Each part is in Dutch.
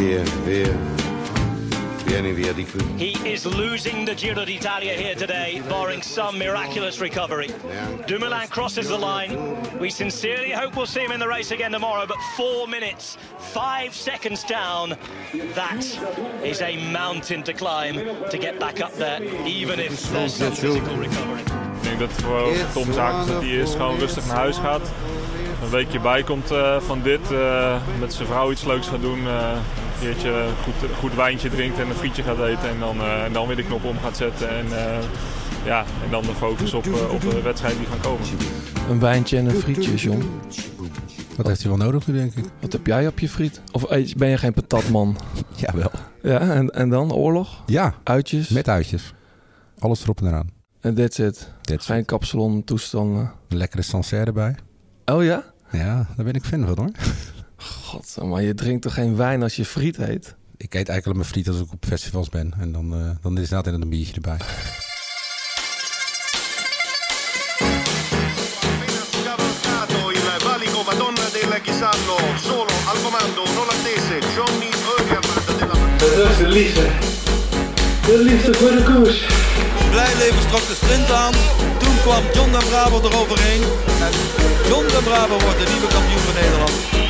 Via, via. Vieni via di qui. He is losing the Giro d'Italia here today, barring some miraculous recovery. Dumoulin crosses the line. We sincerely hope we'll see him in the race again tomorrow, but four minutes, five seconds down. That is a mountain to climb to get back up there, even if there's some physical recovery. Ik denk dat het voor Tom zaak is dat hij eerst gewoon rustig naar huis gaat. Een weekje bij komt eh, van dit. eh, met zijn vrouw iets leuks gaat doen. eh, een keertje goed, goed wijntje drinkt en een frietje gaat eten. En dan, eh, en dan weer de knop om gaat zetten. En, eh, ja, en dan de focus op, eh, op de wedstrijd die gaan komen. Een wijntje en een frietje, John. Wat heeft hij wel nodig nu, denk ik? Wat heb jij op je friet? Of ben je geen patatman? Jawel. Ja, en, en dan oorlog? Ja, Uitjes? met uitjes. Alles erop en eraan. En that's it. Dit Geen kapsalon toestanden. Een lekkere Sancerre erbij. Oh ja? Ja, daar ben ik fan van hoor. God, maar je drinkt toch geen wijn als je friet eet? Ik eet eigenlijk mijn friet als ik op festivals ben. En dan, eh, dan is er altijd een biertje erbij. Dat is de liefde. De liefde voor de koers. Blijleven trok de sprint aan. Toen kwam John den Bravo eroverheen. En John den Bravo wordt de nieuwe kampioen van Nederland.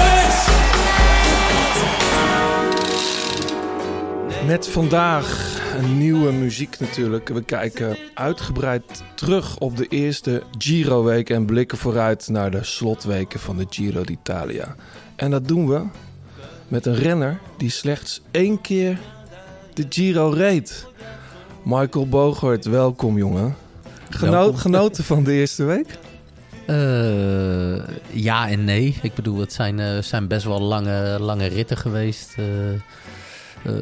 Met vandaag een nieuwe muziek natuurlijk. We kijken uitgebreid terug op de eerste Giro-week... en blikken vooruit naar de slotweken van de Giro d'Italia. En dat doen we met een renner die slechts één keer de Giro reed. Michael Bogert, welkom jongen. Geno- Welkom. Genoten van de eerste week? Eh, ja en nee. Ik bedoel, het zijn, eh, zijn best wel lange, lange ritten geweest. eh, eh,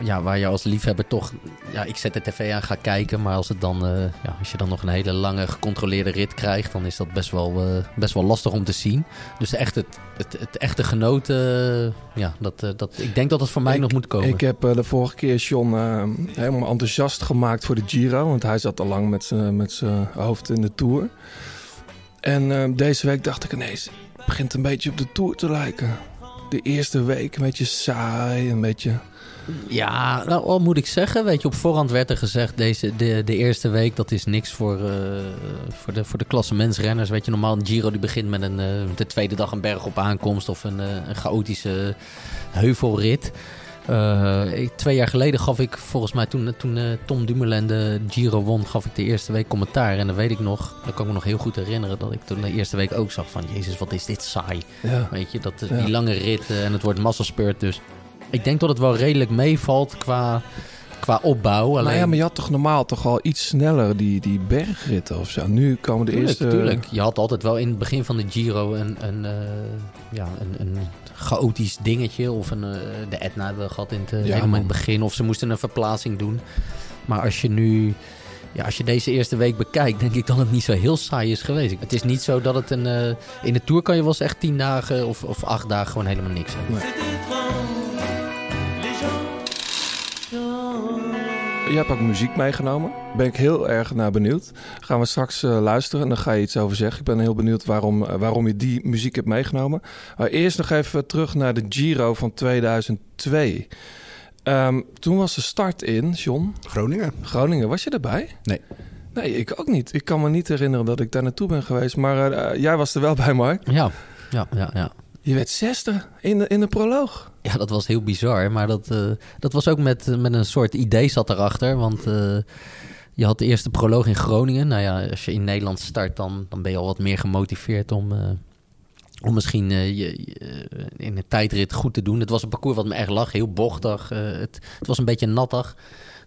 ja, waar je als liefhebber toch... Ja, ik zet de tv aan, ga kijken. Maar als, het dan, eh, ja, als je dan nog een hele lange gecontroleerde rit krijgt... dan is dat best wel, eh, best wel lastig om te zien. Dus echt het, het, het echte genoten... ja, dat, dat, ik denk dat het voor mij Ik- nog moet komen. Ik heb de vorige keer John helemaal enthousiast gemaakt voor de Giro. Want hij zat al lang met zijn met zijn hoofd in de Tour. En deze week dacht ik ineens, het begint een beetje op de Tour te lijken. De eerste week een beetje saai, een beetje... Ja, nou al moet ik zeggen, weet je, op voorhand werd er gezegd, deze, de, de eerste week, dat is niks voor, eh, voor, de, voor de klassementsrenners. Weet je, normaal een Giro die begint met een, eh, de tweede dag een berg op aankomst of een, eh, een chaotische heuvelrit. Eh, ik- twee jaar geleden gaf ik volgens mij toen, toen eh, Tom Dumoulin de Giro won, gaf ik de eerste week commentaar. En dan weet ik nog, dat kan ik me nog heel goed herinneren, dat ik toen de eerste week ook zag van, jezus, wat is dit saai. Ja. Weet je, dat, eh, Ja. die lange rit eh, en het wordt massaspurt. Dus ik denk dat het wel redelijk meevalt qua, qua opbouw. Alleen, Nou ja, maar je had toch normaal toch al iets sneller die, die bergritten of zo. Nu komen de tuurlijk, eerste... tuurlijk. Je had altijd wel in het begin van de Giro een, een, ja, een, een chaotisch dingetje. Of een, eh, de Etna hebben we gehad in het, eh, helemaal in man. het begin. Of ze moesten een verplaatsing doen. Maar als je nu... Ja, als je deze eerste week bekijkt, denk ik dat het niet zo heel saai is geweest. Het is niet zo dat het een... eh, in de Tour kan je wel eens echt tien dagen of, of acht dagen gewoon helemaal niks hebben. Je hebt ook muziek meegenomen. Ben ik heel erg naar benieuwd. Gaan we straks eh, luisteren en dan ga je iets over zeggen. Ik ben heel benieuwd waarom, eh, waarom je die muziek hebt meegenomen. Maar eerst nog even terug naar de Giro van 2002. Ehm, toen was de start in, John, Groningen? Groningen. Was je erbij? Nee. Nee, ik ook niet. Ik kan me niet herinneren dat ik daar naartoe ben geweest. Maar eh, jij was er wel bij, Mark. Ja, ja, ja, ja. Je werd zesde in de, in de proloog. Ja, dat was heel bizar. Maar dat, eh, dat was ook met, met een soort idee zat erachter. Want eh, je had de eerste proloog in Groningen. Nou ja, als je in Nederland start, dan, dan ben je al wat meer gemotiveerd om, eh, om misschien je, in een tijdrit goed te doen. Het was een parcours wat me erg lag, heel bochtig. het, het was een beetje nattig.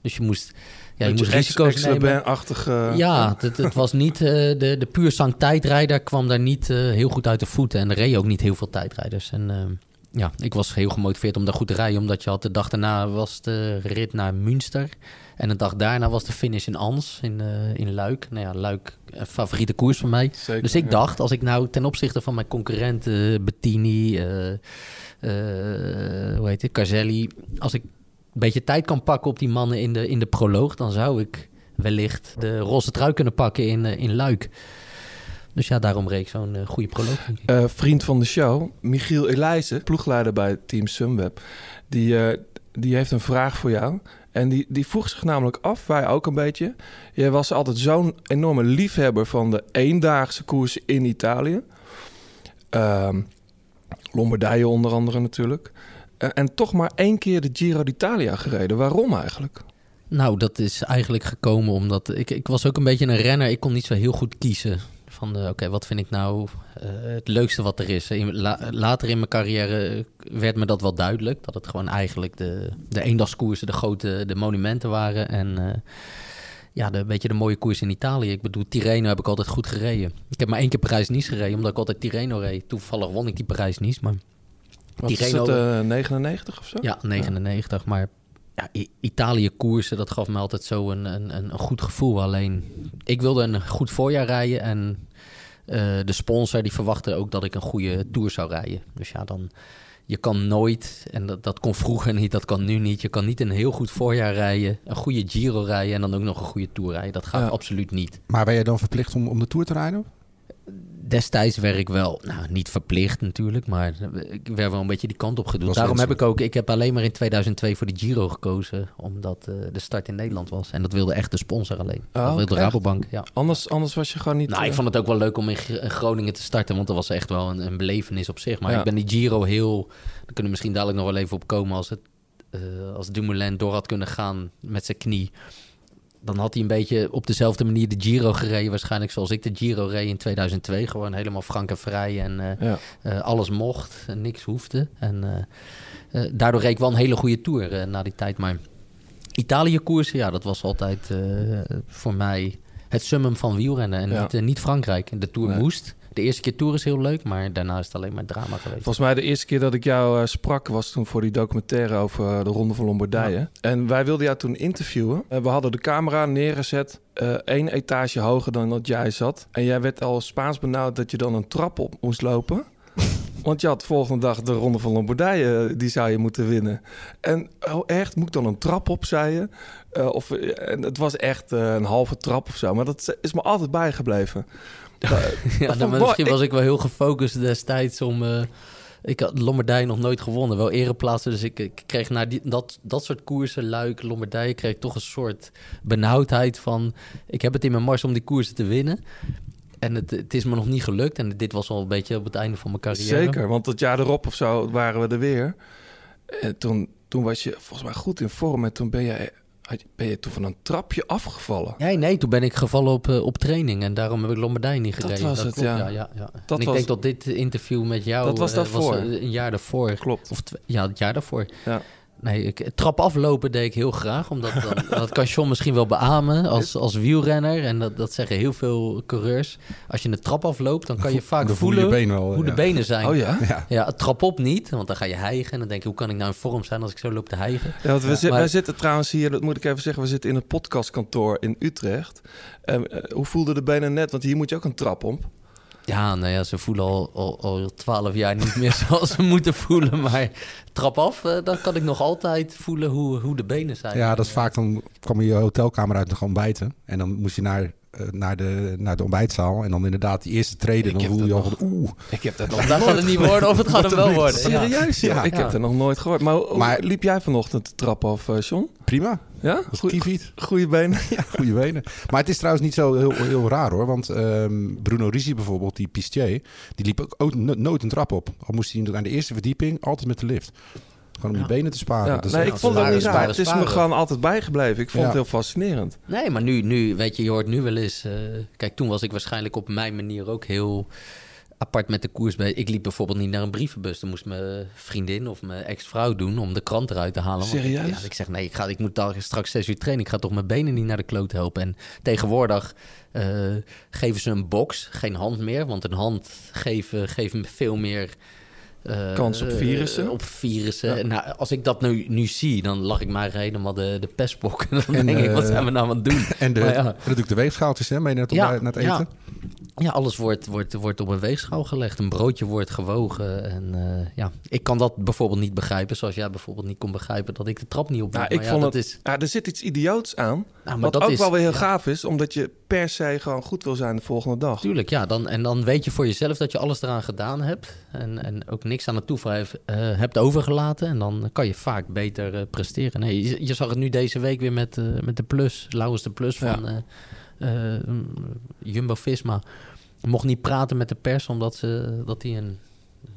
Dus je moest, ja, je moest risico's nemen. Ex-Le-Bain-achtige- Ja, het, het was niet eh, de, de puur zang tijdrijder kwam daar niet eh, heel goed uit de voeten. En er reden ook niet heel veel tijdrijders. En, eh, ja, ik was heel gemotiveerd om daar goed te rijden. Omdat je had de dag daarna was de rit naar Münster. En de dag daarna was de finish in Ans, in, in Luik. Nou ja, Luik, een favoriete koers van mij. Zeker, dus ik ja. dacht, als ik nou ten opzichte van mijn concurrenten, Bettini, eh, eh, hoe heet het, Caselli... Als ik beetje tijd kan pakken op die mannen in de, in de proloog... dan zou ik wellicht de roze trui kunnen pakken in, eh, in Luik. Dus ja, daarom reed ik zo'n eh, goede proloog. Eh, vriend van de show, Michiel Elijzen, ploegleider bij Team Sunweb, die, die heeft een vraag voor jou. En die, die vroeg zich namelijk af, wij ook een beetje. Jij was altijd zo'n enorme liefhebber van de eendaagse koersen in Italië. Ehm Lombardije onder andere natuurlijk. Eh, en toch maar één keer de Giro d'Italia gereden. Waarom eigenlijk? Nou, dat is eigenlijk gekomen omdat ik, ik was ook een beetje een renner. Ik kon niet zo heel goed kiezen. Van, oké, wat vind ik nou eh, het leukste wat er is? Later in mijn carrière werd me dat wel duidelijk. Dat het gewoon eigenlijk de, de eendagskoersen, de grote de monumenten waren. En eh, ja, de, een beetje de mooie koers in Italië. Ik bedoel, Tirreno heb ik altijd goed gereden. Ik heb maar één keer Parijs-Nice gereden, omdat ik altijd Tirreno reed. Toevallig won ik die Parijs-Nice, maar... Wat is Tirreno- het, eh, 99 of zo? Ja, 99. Maar ja, Italië koersen, dat gaf me altijd zo een, een, een goed gevoel. Alleen, ik wilde een goed voorjaar rijden. En eh, de sponsor die verwachtte ook dat ik een goede tour zou rijden. Dus ja, dan... Je kan nooit, en dat, dat kon vroeger niet, dat kan nu niet. Je kan niet een heel goed voorjaar rijden, een goede Giro rijden en dan ook nog een goede Tour rijden. Dat gaat Ja. absoluut niet. Maar ben je dan verplicht om, om de Tour te rijden? Destijds werd ik wel, nou niet verplicht natuurlijk, maar ik werd wel een beetje die kant op gedoe. Was Daarom heb ik ook, ik heb alleen maar in 2002 voor de Giro gekozen, omdat eh, de start in Nederland was. En dat wilde echt de sponsor alleen. Oh, dat wilde echt? Rabobank, ja. Anders, anders was je gewoon niet... Nou, ik eh, vond het ook wel leuk om in Gr- in Groningen te starten, want dat was echt wel een, een belevenis op zich. Maar Ja. ik ben die Giro heel, daar kunnen we misschien dadelijk nog wel even op komen, als, het, eh, als Dumoulin door had kunnen gaan met zijn knie. Dan had hij een beetje op dezelfde manier de Giro gereden, waarschijnlijk zoals ik de Giro reed in 2002. Gewoon helemaal frank en vrij en eh, Ja. eh, alles mocht en niks hoefde. En eh, daardoor reed ik wel een hele goede Tour na die tijd. Maar Italië-koersen, ja, dat was altijd voor mij het summum van wielrennen. En Ja. niet, niet Frankrijk. De Tour Nee. moest. De eerste keer Tour is heel leuk, maar daarna is het alleen maar drama geweest. Volgens mij de eerste keer dat ik jou eh, sprak was toen voor die documentaire over eh, de Ronde van Lombardije. En wij wilden jou toen interviewen. Eh, we hadden de camera neergezet eh, één etage hoger dan dat jij zat. En jij werd al Spaans benauwd dat je dan een trap op moest lopen. Want je had de volgende dag de Ronde van Lombardije, eh, die zou je moeten winnen. En oh, echt, moet ik dan een trap op, zei je? Eh, of, eh, en het was echt een halve trap of zo. Maar dat is me altijd bijgebleven. ja, nou, mooi. misschien Ik- was ik wel heel gefocust destijds om... ik had Lombardije nog nooit gewonnen, wel ereplaatsen. Dus ik, ik kreeg naar die, dat, dat soort koersen, Luik, Lombardije... kreeg ik toch een soort benauwdheid van... ik heb het in mijn mars om die koersen te winnen. En het, het is me nog niet gelukt. En dit was al een beetje op het einde van mijn carrière. Zeker, want het jaar erop of zo waren we er weer. En toen, toen was je volgens mij goed in vorm. En toen ben je, ben je toen van een trapje afgevallen. Nee, nee, toen ben ik gevallen op, eh, op training en daarom heb ik Lombardije niet Dat gereden. was het, ja. ja. ja, ja. Dat en ik was- denk dat dit interview met jou Dat was eh, daarvoor. eh, een jaar daarvoor. Klopt. Of ja, het jaar daarvoor. Ja. Nee, ik, trap aflopen deed ik heel graag. Omdat dan, dat kan John misschien wel beamen als, als wielrenner. En dat, dat zeggen heel veel coureurs. Als je een trap afloopt, dan kan je vaak dan voel je voelen je been wel, hoe de benen zijn. Oh ja? Ja. Ja, trap op niet, want dan ga je hijgen. En dan denk je, hoe kan ik nou in vorm zijn als ik zo loop te hijgen? Ja, want we Maar- wij zitten trouwens hier, dat moet ik even zeggen, we zitten in een podcastkantoor in Utrecht. Ehm, eh, hoe voelden de benen net? Want hier moet je ook een trap op. Ja, nou ja, ze voelen al, al, al 12 jaar niet meer zoals ze moeten voelen. Maar trap af, eh, dan kan ik nog altijd voelen hoe, hoe de benen zijn. Ja, dat is vaak dan kwam je hotelkamer uit nog ontbijten. En dan moest je naar, naar, de, naar de ontbijtzaal. En dan inderdaad die eerste treden. Dan voel je dat al van oeh. Ik heb dat nog Daar gaat het niet worden of het gaat hem wel worden. Ja. Serieus? Ja. Ja. Ik heb het nog nooit gehoord. Maar, Maar- liep jij vanochtend de trap af, eh, John? Prima. Ja? Dat Goeie, goeie benen. Ja, goede benen. Maar het is trouwens niet zo heel, heel raar hoor. Want ehm, Bruno Risi bijvoorbeeld, die pistier, die liep ook, ook no- nooit een trap op. Al moest hij naar de eerste verdieping altijd met de lift. Gewoon om die benen te sparen. Ja, nee, ik vond dat sparen, niet raar. Het is me gewoon altijd bijgebleven. Ik vond Ja. het heel fascinerend. Nee, maar nu, nu, weet je, je hoort nu wel eens... eh, kijk, toen was ik waarschijnlijk op mijn manier ook heel apart met de koers. Bij. Ik liep bijvoorbeeld niet naar een brievenbus. Dan moest mijn vriendin of mijn ex-vrouw doen om de krant eruit te halen. Want Serieus? ja, ik zeg, nee, ik, ga, ik moet daar straks zes uur trainen. Ik ga toch mijn benen niet naar de kloot helpen. En tegenwoordig eh, geven ze een box, geen hand meer. Want een hand geven, geeft me veel meer eh, Kans op eh, virussen. op virussen. Ja. Nou, als ik dat nu, nu zie, dan lach ik mij helemaal de, de pestbok. Dan En, denk ik, wat eh, zijn we nou aan het doen? En de, Maar ja. de weegschaaltjes, hè? Mee naar het, Ja, naar het eten. Ja. Ja, alles wordt, wordt, wordt op een weegschaal gelegd. Een broodje wordt gewogen. En eh, ja, ik kan dat bijvoorbeeld niet begrijpen. Zoals jij bijvoorbeeld niet kon begrijpen dat ik de trap niet op Nou, ik Maar ja, vond dat het, is... ja, er zit iets idioots aan. maar wat ook is- wel weer heel ja. gaaf is, omdat je per se gewoon goed wil zijn de volgende dag. Tuurlijk, ja. Dan, en dan weet je voor jezelf dat je alles eraan gedaan hebt. En, en ook niks aan het toeval heeft, eh, hebt overgelaten. En dan kan je vaak beter eh, presteren. Nee, je, je zag het nu deze week weer met, met de plus. Lauwers de plus van Ja. Eh, eh, Jumbo-Visma. Mocht niet praten met de pers omdat ze, dat hij een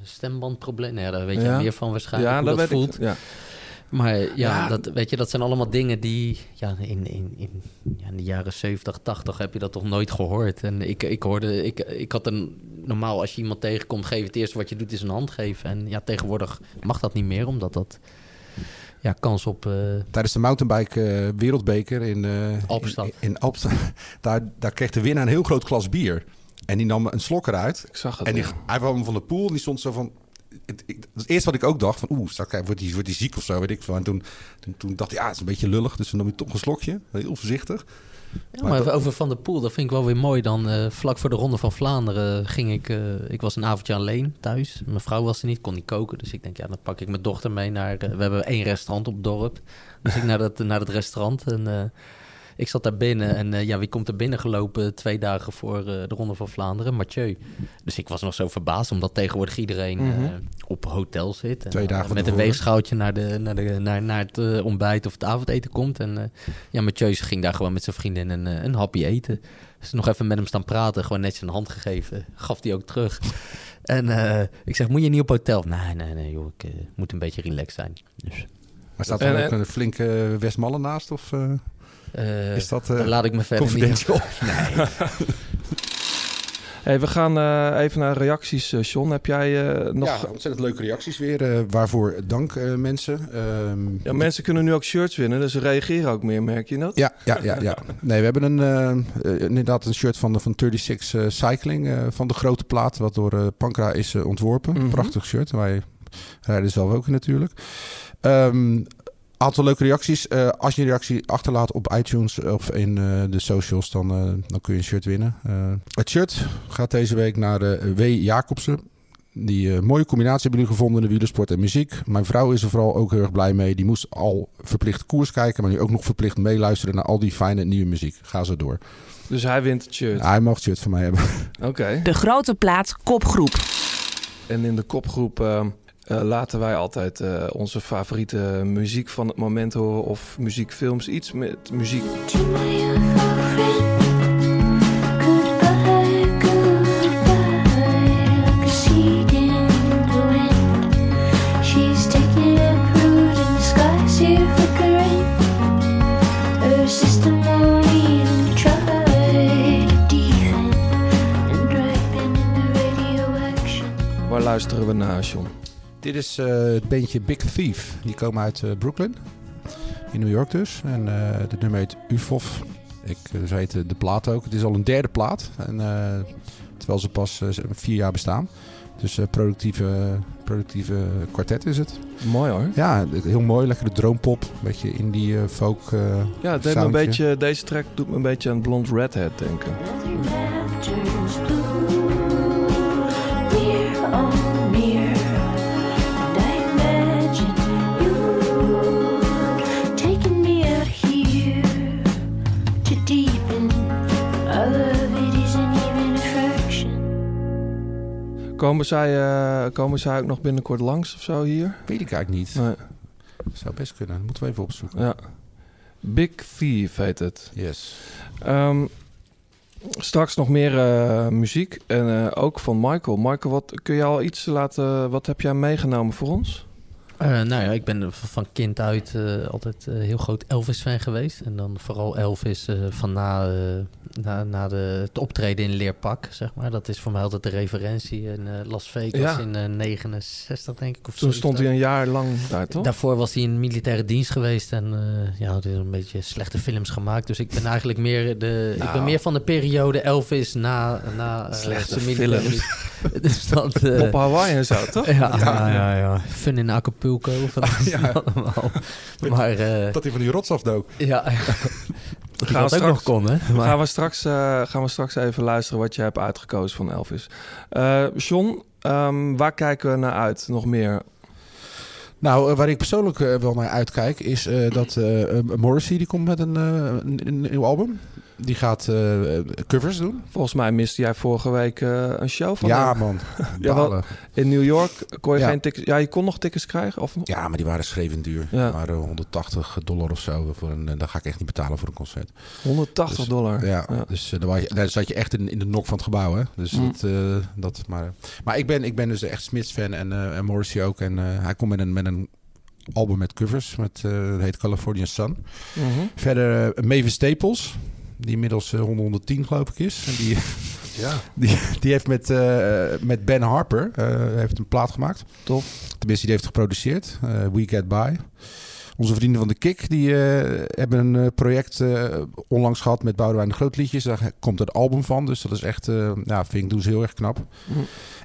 stembandprobleem... Nee, daar weet je Ja. meer van waarschijnlijk Ja, hoe dat dat, weet ik. voelt. Ja. Maar ja, Ja. Dat, weet je, dat zijn allemaal dingen die... Ja, in, in, in, ja, in de jaren 70, 80 heb je dat toch nooit gehoord. En ik, ik hoorde... Ik, ik had een... Normaal, als je iemand tegenkomt, geef het eerste wat je doet is een hand geven. En ja, tegenwoordig mag dat niet meer, omdat dat... Ja, kans op... eh, Tijdens de mountainbike eh, wereldbeker in, eh Alpstad. in, in Alpstad, daar, daar kreeg de winnaar een heel groot glas bier. En die nam een slok eruit. Ik zag het. En die, ja. hij kwam van de pool en die stond zo van... Het, ik, eerste wat ik ook dacht, van oeh, wordt hij wordt die ziek of zo, weet ik veel. En toen, toen, toen dacht ik, ja, het is een beetje lullig. Dus toen nam hij toch een slokje, heel voorzichtig. Ja, maar over Van der Poel, dat vind ik wel weer mooi. Dan eh, vlak voor de Ronde van Vlaanderen ging ik... eh, ik was een avondje alleen thuis. Mijn vrouw was er niet, kon niet koken. Dus ik denk, ja, dan pak ik mijn dochter mee naar... eh, we hebben één restaurant op het dorp. Dus ik naar dat, naar dat restaurant en... eh, ik zat daar binnen en eh, ja, wie komt er binnen gelopen twee dagen voor eh, de Ronde van Vlaanderen? Mathieu. Dus ik was nog zo verbaasd, omdat tegenwoordig iedereen eh, Mhm. op hotel zit. En Twee dagen met een weegschaaltje naar, de, naar, de, naar, naar het eh, ontbijt of het avondeten komt. En eh, ja, Mathieu ging daar gewoon met zijn vriendin een, eh, een hapje eten. Dus nog even met hem staan praten, gewoon netjes een hand gegeven. Gaf hij ook terug. En eh, ik zeg, moet je niet op hotel? Nee, nee, nee, joh, ik eh, moet een beetje relaxed zijn. Dus, Maar staat er En- ook en- een flinke Westmallen naast? Of eh, eh, is dat eh, laat ik me verder niet... confidential? Hey, we gaan eh, even naar reacties, John. Heb jij eh, nog... Ja, ontzettend leuke reacties weer. eh, waarvoor dank eh, mensen. Ehm, Ja, mensen kunnen nu ook shirts winnen, dus ze reageren ook meer, merk je dat? Ja, ja, ja, ja. Nee, we hebben een, inderdaad een shirt van, de, van 36 eh, Cycling eh, van de grote plaat, wat door Pankra is ontworpen. Mhm. Prachtig shirt. Wij rijden zelf ook in natuurlijk. Ehm aantal leuke reacties. Eh, als je een reactie achterlaat op iTunes of in eh, de socials, dan, eh, dan kun je een shirt winnen. Eh, het shirt gaat deze week naar eh, W. Jacobsen. Die mooie combinatie hebben jullie gevonden in de wielersport en muziek. Mijn vrouw is er vooral ook heel erg blij mee. Die moest al verplicht koers kijken, maar nu ook nog verplicht meeluisteren naar al die fijne nieuwe muziek. Ga zo door. Dus hij wint het shirt. Hij mag het shirt van mij hebben. Oké. De grote plaat kopgroep. En in de kopgroep eh, laten wij altijd eh, onze favoriete muziek van het moment horen. Of muziekfilms, iets met muziek. Waar luisteren we naar, John? Dit is eh, het bandje Big Thief. Die komen uit eh, Brooklyn. In New York dus. En eh de nummer heet UFOF. Ik uh, zei het, eh, de plaat ook. Het is al een derde plaat. En, eh, terwijl ze pas vier jaar bestaan. Dus productieve, productieve kwartet is het. Mooi hoor. Ja, heel mooi. Lekkere droompop. Een beetje indie folk eh, Ja, het deed me een beetje, deze track doet me een beetje aan Blond Redhead denken. Komen zij, eh, komen zij ook nog binnenkort langs of zo hier? Weet ik eigenlijk niet. Nee. Zou best kunnen. Dat moeten we even opzoeken. Ja. Big Thief heet het. Yes. Ehm, straks nog meer eh, muziek. En eh, ook van Michael. Michael, wat kun je al iets laten... Wat heb jij meegenomen voor ons? Eh, nou ja, ik ben van kind uit eh, altijd eh, heel groot Elvis-fan geweest. En dan vooral Elvis eh, van na, eh, na, na de, het optreden in leerpak, zeg maar. Dat is voor mij altijd de referentie in eh, Las Vegas Ja. in eh 69, denk ik. Of Toen stond hij 70. een jaar lang daar, toch? Daarvoor was hij in militaire dienst geweest en eh ja, had hij een beetje slechte films gemaakt. Dus ik ben eigenlijk meer, de, ik ben Nou. meer van de periode Elvis na, na Slechte films. dus dat, eh, Op Hawaii en zo, toch? Ja, ja, ja, ja. Fun in Acapulco. Of wat is Ja. dat allemaal? Maar eh, Dat hij van die rots afdook. ja, gaan dat we ook straks- nog kon, hè? Maar, Gaan we, straks, eh, gaan we straks even luisteren wat je hebt uitgekozen van Elvis. Eh John, ehm, waar kijken we naar uit? Nog meer? Nou, waar ik persoonlijk wel naar uitkijk, is eh, dat Morrissey die komt met een, eh, een, een nieuw album. Die gaat eh, covers doen. Volgens mij miste jij vorige week eh, een show van Ja, hem. man. Ja. In New York kon je Ja. geen tickets... Ja, je kon nog tickets krijgen? Of... Ja, maar die waren schreeuwend duur. Ja. Die waren 180 dollar of zo. Voor een, eh, dat ga ik echt niet betalen voor een concert. 180 Dus- dollar. Ja, dus daar, je- daar zat je echt in, in de nok van het gebouw. Hè? Dus Mm. dat, dat, maar maar ik, ben, ik ben dus echt Smiths-fan en, en Morrissey ook. En hij komt met een, met een album met covers. Met, dat heet California Sun. Mhm. Verder eh, Mavis Staples. Die inmiddels eh, 100, 110 geloof ik is. En die, Ja. die, die heeft met, eh, met Ben Harper eh, heeft een plaat gemaakt. Top. Tenminste, die heeft geproduceerd. eh, We Get By. Onze vrienden van de Kik die eh, hebben een eh, project eh, onlangs gehad met Boudewijn de Grootliedjes. Daar komt een album van. Dus dat is echt, ja, vind ik, doen ze heel erg knap. Mhm.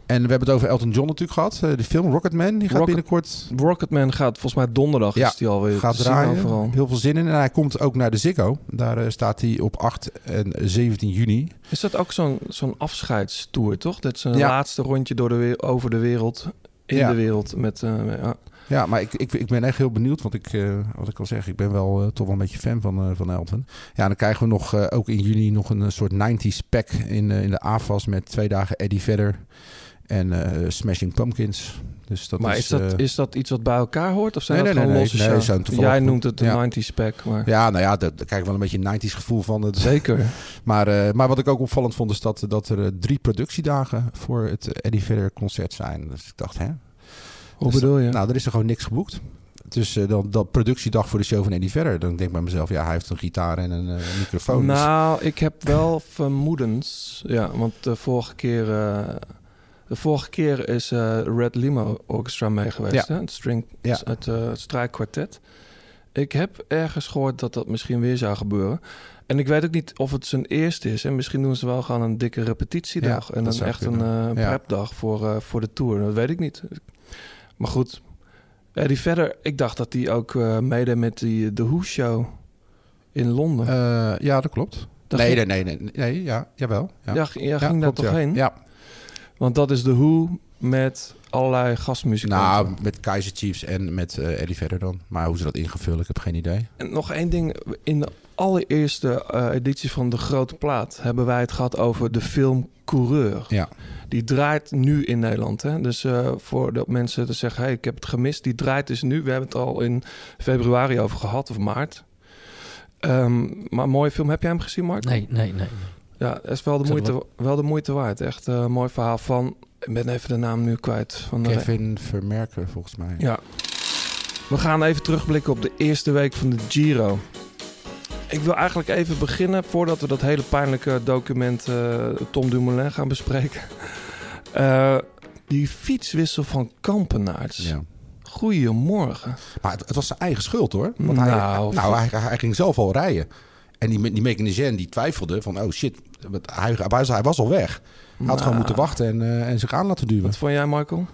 En we hebben het over Elton John natuurlijk gehad. Eh, de film Rocketman, die gaat Rocket- binnenkort Rocketman gaat volgens mij donderdag Ja, is die alweer gaat draaien. overal. Heel veel zin in. En hij komt ook naar de Ziggo. Daar staat hij op 8 en 17 juni. Is dat ook zo'n zo'n afscheidstour, toch? Dat is een Ja. laatste rondje door de over de wereld, in Ja. de wereld. Met, ja. Ja, maar ik, ik, ik ben echt heel benieuwd. Want ik, eh, wat ik al zeg, ik ben wel eh, toch wel een beetje fan van, eh, van Elton. Ja, dan krijgen we nog, ook in juni nog een soort 90s pack in, in de AFAS met twee dagen Eddie Vedder en Smashing Pumpkins. Dus dat maar is, is dat, is dat iets wat bij elkaar hoort? Of zijn Nee, dat nee, losse nee, Jij noemt het Ja. 90s pack, maar... Ja, nou ja, daar, krijg ik wel een beetje een 90s gevoel van. Het, Zeker. maar, maar wat ik ook opvallend vond, is dat, dat er drie productiedagen voor het Eddie Vedder concert zijn. Dus ik dacht, hè? Hoe Dus- bedoel je? Nou, er is er gewoon niks geboekt. Dus eh, dan, dat productiedag voor de show van Eddie Vedder. Dan denk ik bij mezelf, ja, hij heeft een gitaar en een eh, microfoon. dus- Nou, ik heb wel vermoedens. Ja, want de vorige keer... eh, de vorige keer is Red Limo Orchestra mee geweest. Ja. Hè? Het, string, Ja. het strijkkwartet. Ik heb ergens gehoord dat dat misschien weer zou gebeuren. En ik weet ook niet of het zijn eerste is. En misschien doen ze wel gewoon een dikke repetitiedag. Ja, en dan echt een kunnen. prepdag voor, voor de tour. Dat weet ik niet. Maar goed. Eddie verder, ik dacht dat hij ook eh meedeed met die The Who Show in Londen. Eh, ja, dat klopt. Nee, ging- nee, nee, nee, nee, ja, jawel. Ja, Ja, ging- ja, daar toch ja. heen? Ja, Want dat is The Who met allerlei gastmuzikanten. nou, met Kaiser Chiefs en met eh, Eddie Vedder dan. Maar hoe ze dat ingevuld, ik heb geen idee. En nog één ding. In de allereerste eh, editie van De Grote Plaat... hebben wij het gehad over de film Coureur. Ja. Die draait nu in Nederland. Hè? Dus eh, voor de mensen te zeggen... Hey, ik heb het gemist. Die draait dus nu. We hebben het al in februari over gehad. Of maart. Ehm, maar een mooie film. Heb jij hem gezien, Mark? Nee, nee, nee. Ja, het is wel de, Zeg moeite, wel de moeite waard. Echt eh, een mooi verhaal van... Ik ben even de naam nu kwijt. Van de Kevin Vermerker, volgens mij. ja. We gaan even terugblikken op de eerste week van de Giro. Ik wil eigenlijk even beginnen, voordat we dat hele pijnlijke document eh, Tom Dumoulin gaan bespreken. Eh, die fietswissel van Kampenaerts. Ja. Goedemorgen. Maar het, het was zijn eigen schuld hoor. Want hij, Nou, nou, hij, hij ging zelf al rijden. En die, die mechanicien die twijfelde van, oh shit, hij, hij, was, al weg. Hij had Nou. gewoon moeten wachten en, eh, en zich aan laten duwen. Wat vond jij, Michael?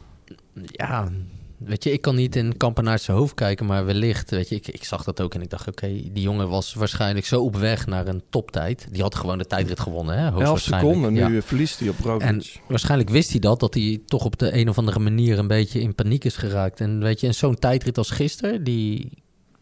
Ja, weet je, ik kan niet in Kampenaerts hoofd kijken, maar wellicht, weet je, ik, ik zag dat ook en ik dacht, oké, die jongen was waarschijnlijk zo op weg naar een toptijd. Die had gewoon de tijdrit gewonnen, hè? 11 hoogstwaarschijnlijk. seconden, nu Ja. verliest hij op Roglic. En waarschijnlijk wist hij dat, dat hij toch op de een of andere manier een beetje in paniek is geraakt. En weet je, en zo'n tijdrit als gisteren, die,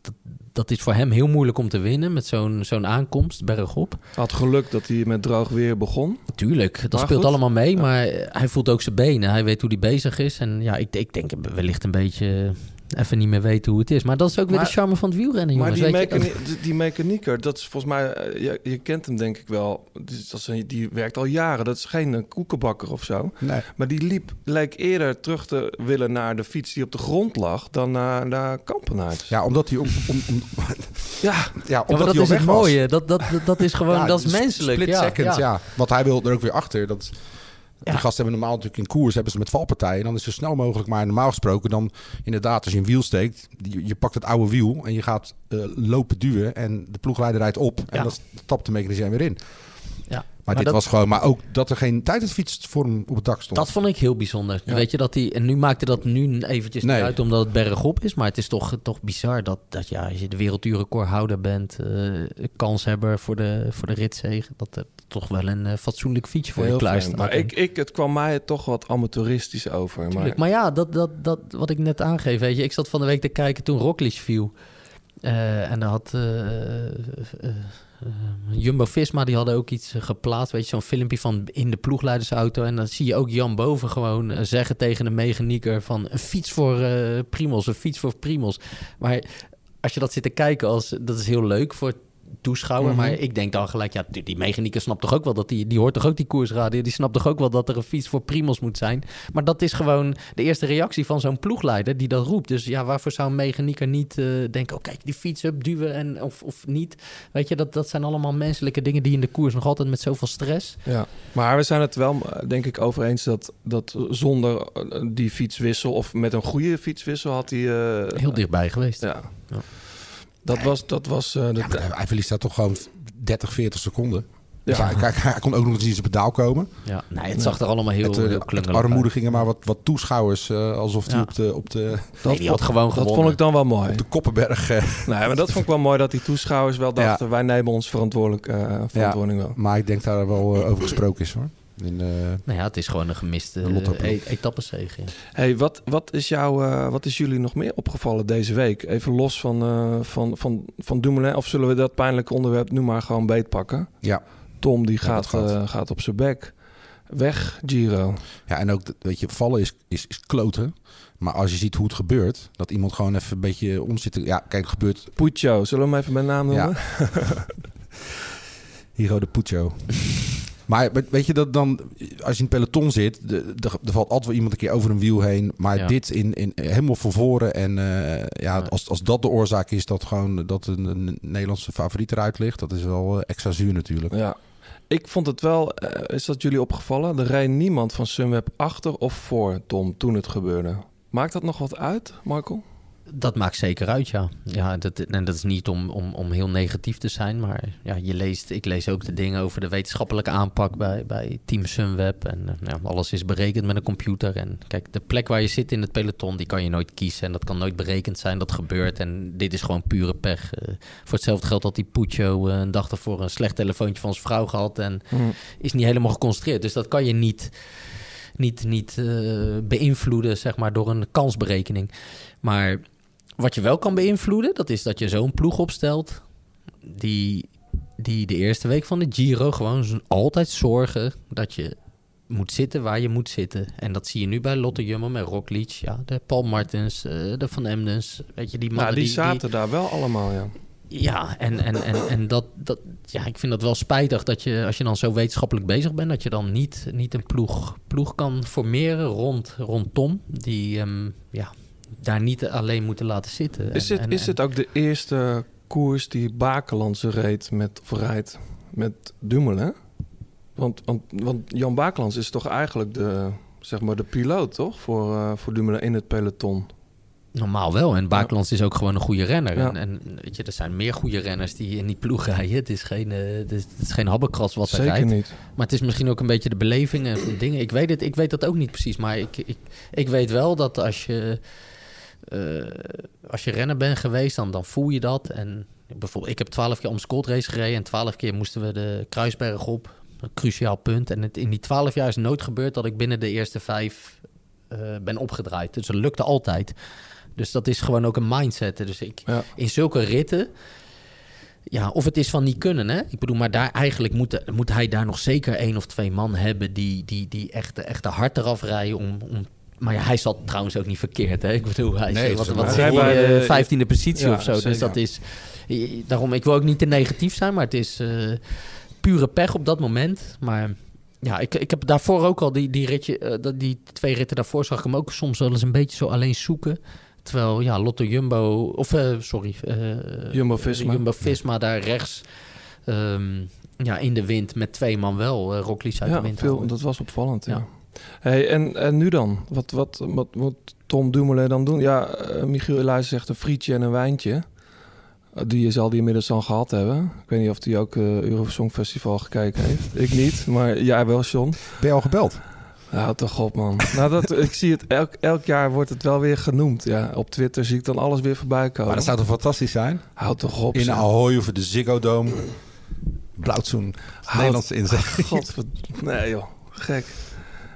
dat, dat is voor hem heel moeilijk om te winnen met zo'n zo'n aankomst bergop. Had geluk dat hij met droog weer begon. Tuurlijk, dat Maar speelt goed. allemaal mee, maar hij voelt ook zijn benen. Hij weet hoe hij bezig is. En ja, ik, ik denk wellicht een beetje even niet meer weten hoe het is. Maar dat is ook weer Maar- de charme van het wielrennen, Maar jongens. die, weet je? mechani- die- die mechanieker, dat is volgens mij... eh, je, je kent hem denk ik wel. Dat is een- die werkt al jaren. Dat is geen eh, koekenbakker of zo. Nee. Maar die liep, leek eerder terug te willen naar de fiets die op de grond lag... dan naar, naar Kampenaerts. Ja, omdat hij om, om, om, Ja, ja, Ja, omdat maar dat is het mooie. Dat, dat, dat, is gewoon, Ja, dat is menselijk. Split ja, second, ja. Want hij wil er ook weer achter. Dat, Die gasten hebben normaal natuurlijk in koers hebben ze met valpartijen. Dan is het zo snel mogelijk. Maar normaal gesproken dan inderdaad als je een wiel steekt. Je, je pakt het oude wiel en je gaat eh, lopen duwen. En de ploegleider rijdt op. En dan stapt de mechanicien weer in. Ja. Maar, dit dat- was gewoon, maar ook dat er geen tijdritfiets voor hem op het dak stond. Dat vond ik heel bijzonder. Ja. Weet je dat hij. En nu maakte dat nu eventjes Nee. niet uit omdat het bergop is. Maar het is toch, toch bizar dat, dat ja, als je de werelduurrecordhouder bent, eh kanshebber voor de, voor de ritzegen, dat er toch wel een eh, fatsoenlijk fietsje voor je Heel klaar fijn. staat. Maar ik, ik, het kwam mij toch wat amateuristisch over. Maar, Tuurlijk. Maar ja, dat, dat, dat, wat ik net aangeef, weet je. Ik zat van de week te kijken toen Roglic viel. Eh, en dan had Jumbo-Visma, die hadden ook iets eh, geplaatst. Weet je, zo'n filmpje van in de ploegleidersauto. En dan zie je ook Jan Boven gewoon eh, zeggen tegen de mechanieker van... een fiets voor eh Primos, een fiets voor Primos. Maar als je dat zit te kijken, als, dat is heel leuk voor toeschouwer. Mhm. Maar ik denk dan gelijk, ja, die, die mechanieker snapt toch ook wel dat die, die hoort toch ook die koersradio. Die snapt toch ook wel dat er een fiets voor Primos moet zijn. Maar dat is gewoon de eerste reactie van zo'n ploegleider die dat roept. Dus ja, waarvoor zou een mechanieker niet eh, denken, oh kijk, die fiets up, duwen en, of, of niet. Weet je, dat, dat zijn allemaal menselijke dingen die in de koers nog altijd met zoveel stress. Ja, maar we zijn het wel, denk ik, over eens dat, dat zonder eh, die fietswissel of met een goede fietswissel had hij. eh, Heel dichtbij geweest. Ja. Ja. Dat was, dat was eh, de, Ja, hij verliest daar toch gewoon 30, 40 seconden. Ja. Ja. Kijk, hij kon ook nog eens in zijn pedaal komen. Ja, nee, het zag er allemaal heel, Met, eh, heel uit. armoede gingen maar wat, wat toeschouwers. eh, alsof hij Ja. op de, op de, Nee, die had gewoon dat vond ik dan wel mooi. op de Koppenberg... eh, Nee, maar dat vond ik wel mooi dat die toeschouwers wel dachten: wij nemen ons verantwoordelijk, eh, verantwoording wel. maar ik denk daar wel over gesproken is hoor. In, eh, Nou ja, het is gewoon een gemiste Lotto-ploeg. e etappezege. Hey, wat, wat, is jou, eh, wat is jullie nog meer opgevallen deze week? Even los van, eh van, van, van Dumoulin, of zullen we dat pijnlijke onderwerp nu maar gewoon beetpakken? ja. Tom die Ja, gaat, gaat. eh, gaat op zijn bek. Weg, Giro. ja, en ook, weet je, vallen is, is, is kloten. Maar als je ziet hoe het gebeurt, dat iemand gewoon even een beetje om zit te... Ja, kijk, het gebeurt Puccio, zullen we hem even bij naam noemen? Ja. Hiro de Puccio. Maar weet je dat dan, als je in het peloton zit, de, de- er valt altijd wel iemand een keer over een wiel heen. Maar Ja. dit in, in, helemaal van voren. En eh, ja, Ja. Als, als dat de oorzaak is dat gewoon dat een, een Nederlandse favoriet eruit ligt, dat is wel eh, extra zuur natuurlijk. Ja. Ik vond het wel, eh, is dat jullie opgevallen? Er reed niemand van Sunweb achter of voor Tom toen het gebeurde. Maakt dat nog wat uit, Marco? Dat maakt zeker uit, ja. ja dat, en dat is niet om, om, om heel negatief te zijn, maar ja, je leest, ik lees ook de dingen over de wetenschappelijke aanpak bij, bij Team Sunweb. En eh, ja, alles is berekend met een computer. En kijk, de plek waar je zit in het peloton, die kan je nooit kiezen. En dat kan nooit berekend zijn, dat gebeurt. En dit is gewoon pure pech. Eh, voor hetzelfde geld had die Puccio eh, een dag ervoor een slecht telefoontje van zijn vrouw gehad. En is niet helemaal geconstrueerd. Dus dat kan je niet, niet, niet beïnvloeden, zeg maar, door een kansberekening. Maar wat je wel kan beïnvloeden, dat is dat je zo'n ploeg opstelt die, die de eerste week van de Giro gewoon altijd zorgen dat je moet zitten waar je moet zitten. En dat zie je nu bij Lotte Jumbo met Roglic, ja, de Paul Martens, eh, de Van Emdens, weet je, die mannen Nou, die zaten daar wel allemaal, ja. ja, en, en, en, en dat, dat, ja, ik vind dat wel spijtig dat je, als je dan zo wetenschappelijk bezig bent, dat je dan niet, niet een ploeg, ploeg kan formeren rond, rond Tom, die ehm, ja, daar niet alleen moeten laten zitten. Is En- en- is en- dit ook de eerste koers die Bakelandse reed met, of rijdt met Dumoulin? Want, want, want Jan Bakelands is toch eigenlijk de, zeg maar de piloot, toch? Voor, eh, voor Dumoulin in het peloton. Normaal wel. En Bakelands is ook gewoon een goede renner. Ja. En, en weet je, er zijn meer goede renners die in die ploeg rijden. Het is geen, eh, het is, het is geen habbekras wat er Zeker rijdt. niet. Maar het is misschien ook een beetje de beleving en dingen. Ik weet, het, ik weet dat ook niet precies. Maar ik, ik, ik weet wel dat als je, eh, als je renner bent geweest, dan, dan voel je dat. En bijvoorbeeld, ik heb twaalf keer om Scott race gereden. En twaalf keer moesten we de Kruisberg op. Een cruciaal punt. En het, in die twaalf jaar is nooit gebeurd dat ik binnen de eerste vijf eh, ben opgedraaid. Dus dat lukte altijd. Dus dat is gewoon ook een mindset. Dus ik, Ja. in zulke ritten. Ja, of het is van niet kunnen, hè? Ik bedoel, maar daar eigenlijk moet, moet hij daar nog zeker één of twee man hebben die, die, die echt, echt de hart eraf rijden om. om maar ja, hij zat trouwens ook niet verkeerd, hè? Ik bedoel, hij Nee, wat, wat hij, bij de- vijftiende positie Ja, of zo. Dus dat is. Daarom, ik wil ook niet te negatief zijn, maar het is eh, pure pech op dat moment. Maar ja, ik, ik heb daarvoor ook al die, die ritje, eh, die twee ritten daarvoor zag ik hem ook soms wel eens een beetje zo alleen zoeken. Terwijl, ja, Lotto Jumbo, of eh, sorry, eh, Jumbo-Visma. Jumbo-Visma daar rechts ehm, ja, in de wind met twee man wel. Uh, uit de Ja, wind. veel, dat was opvallend, ja. Ja. Hey, en, en nu dan? Wat, wat, wat moet Tom Dumoulin dan doen? Ja, eh, Michiel Elias zegt een frietje en een wijntje. Die zal die inmiddels al gehad hebben. Ik weet niet of hij ook uh, Eurosong Festival gekeken heeft. ik niet, maar jij wel, John. Ben je al gebeld? Nou, toch op, man. nou, dat, ik zie het elk, elk jaar wordt het wel weer genoemd. Ja, op Twitter zie ik dan alles weer voorbij komen. Maar dat zou toch fantastisch zijn? Houd toch op. In zeg. Ahoy of de Ziggo Dome. Blauwtsoen. Nederlandse inzet. God, nee joh, gek.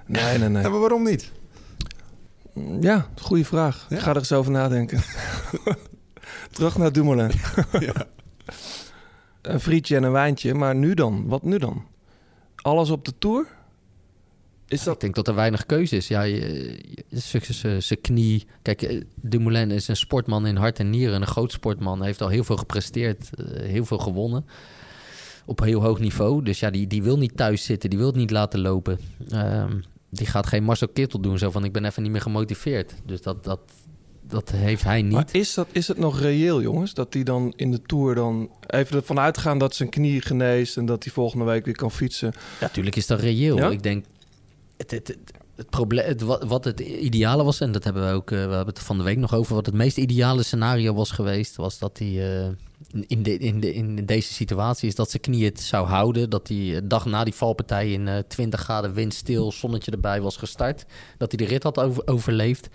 Nee, nee, nee. Maar waarom niet? Ja, goede vraag. Ja? Ik ga er eens over nadenken. Terug naar Dumoulin. ja. Een frietje en een wijntje, maar nu dan? Wat nu dan? Alles op de Tour? Is dat... Ik denk dat er weinig keuze is. Ja, zijn knie... Kijk, eh, Dumoulin is een sportman in hart en nieren. Een groot sportman. Hij heeft al heel veel gepresteerd. Heel veel gewonnen. Op heel hoog niveau. Dus ja, die, die wil niet thuis zitten. Die wil het niet laten lopen. Um, die gaat geen Marcel Kittel doen. Zo van, ik ben even niet meer gemotiveerd. Dus dat, dat, dat heeft hij niet. Maar is, dat, is het nog reëel, jongens? Dat hij dan in de Tour dan even ervan uitgaan dat zijn knie geneest... en dat hij volgende week weer kan fietsen? Ja, natuurlijk is dat reëel. Ja? Ik denk... Het, het, het, het probleem, het, wat het ideale was, en dat hebben we ook, uh, we hebben het van de week nog over, wat het meest ideale scenario was geweest, was dat hij uh, in, de, in, de, in deze situatie is dat zijn knie het zou houden, dat hij dag na die valpartij in uh, 20 graden windstil, zonnetje erbij was gestart, dat hij de rit had over, overleefd.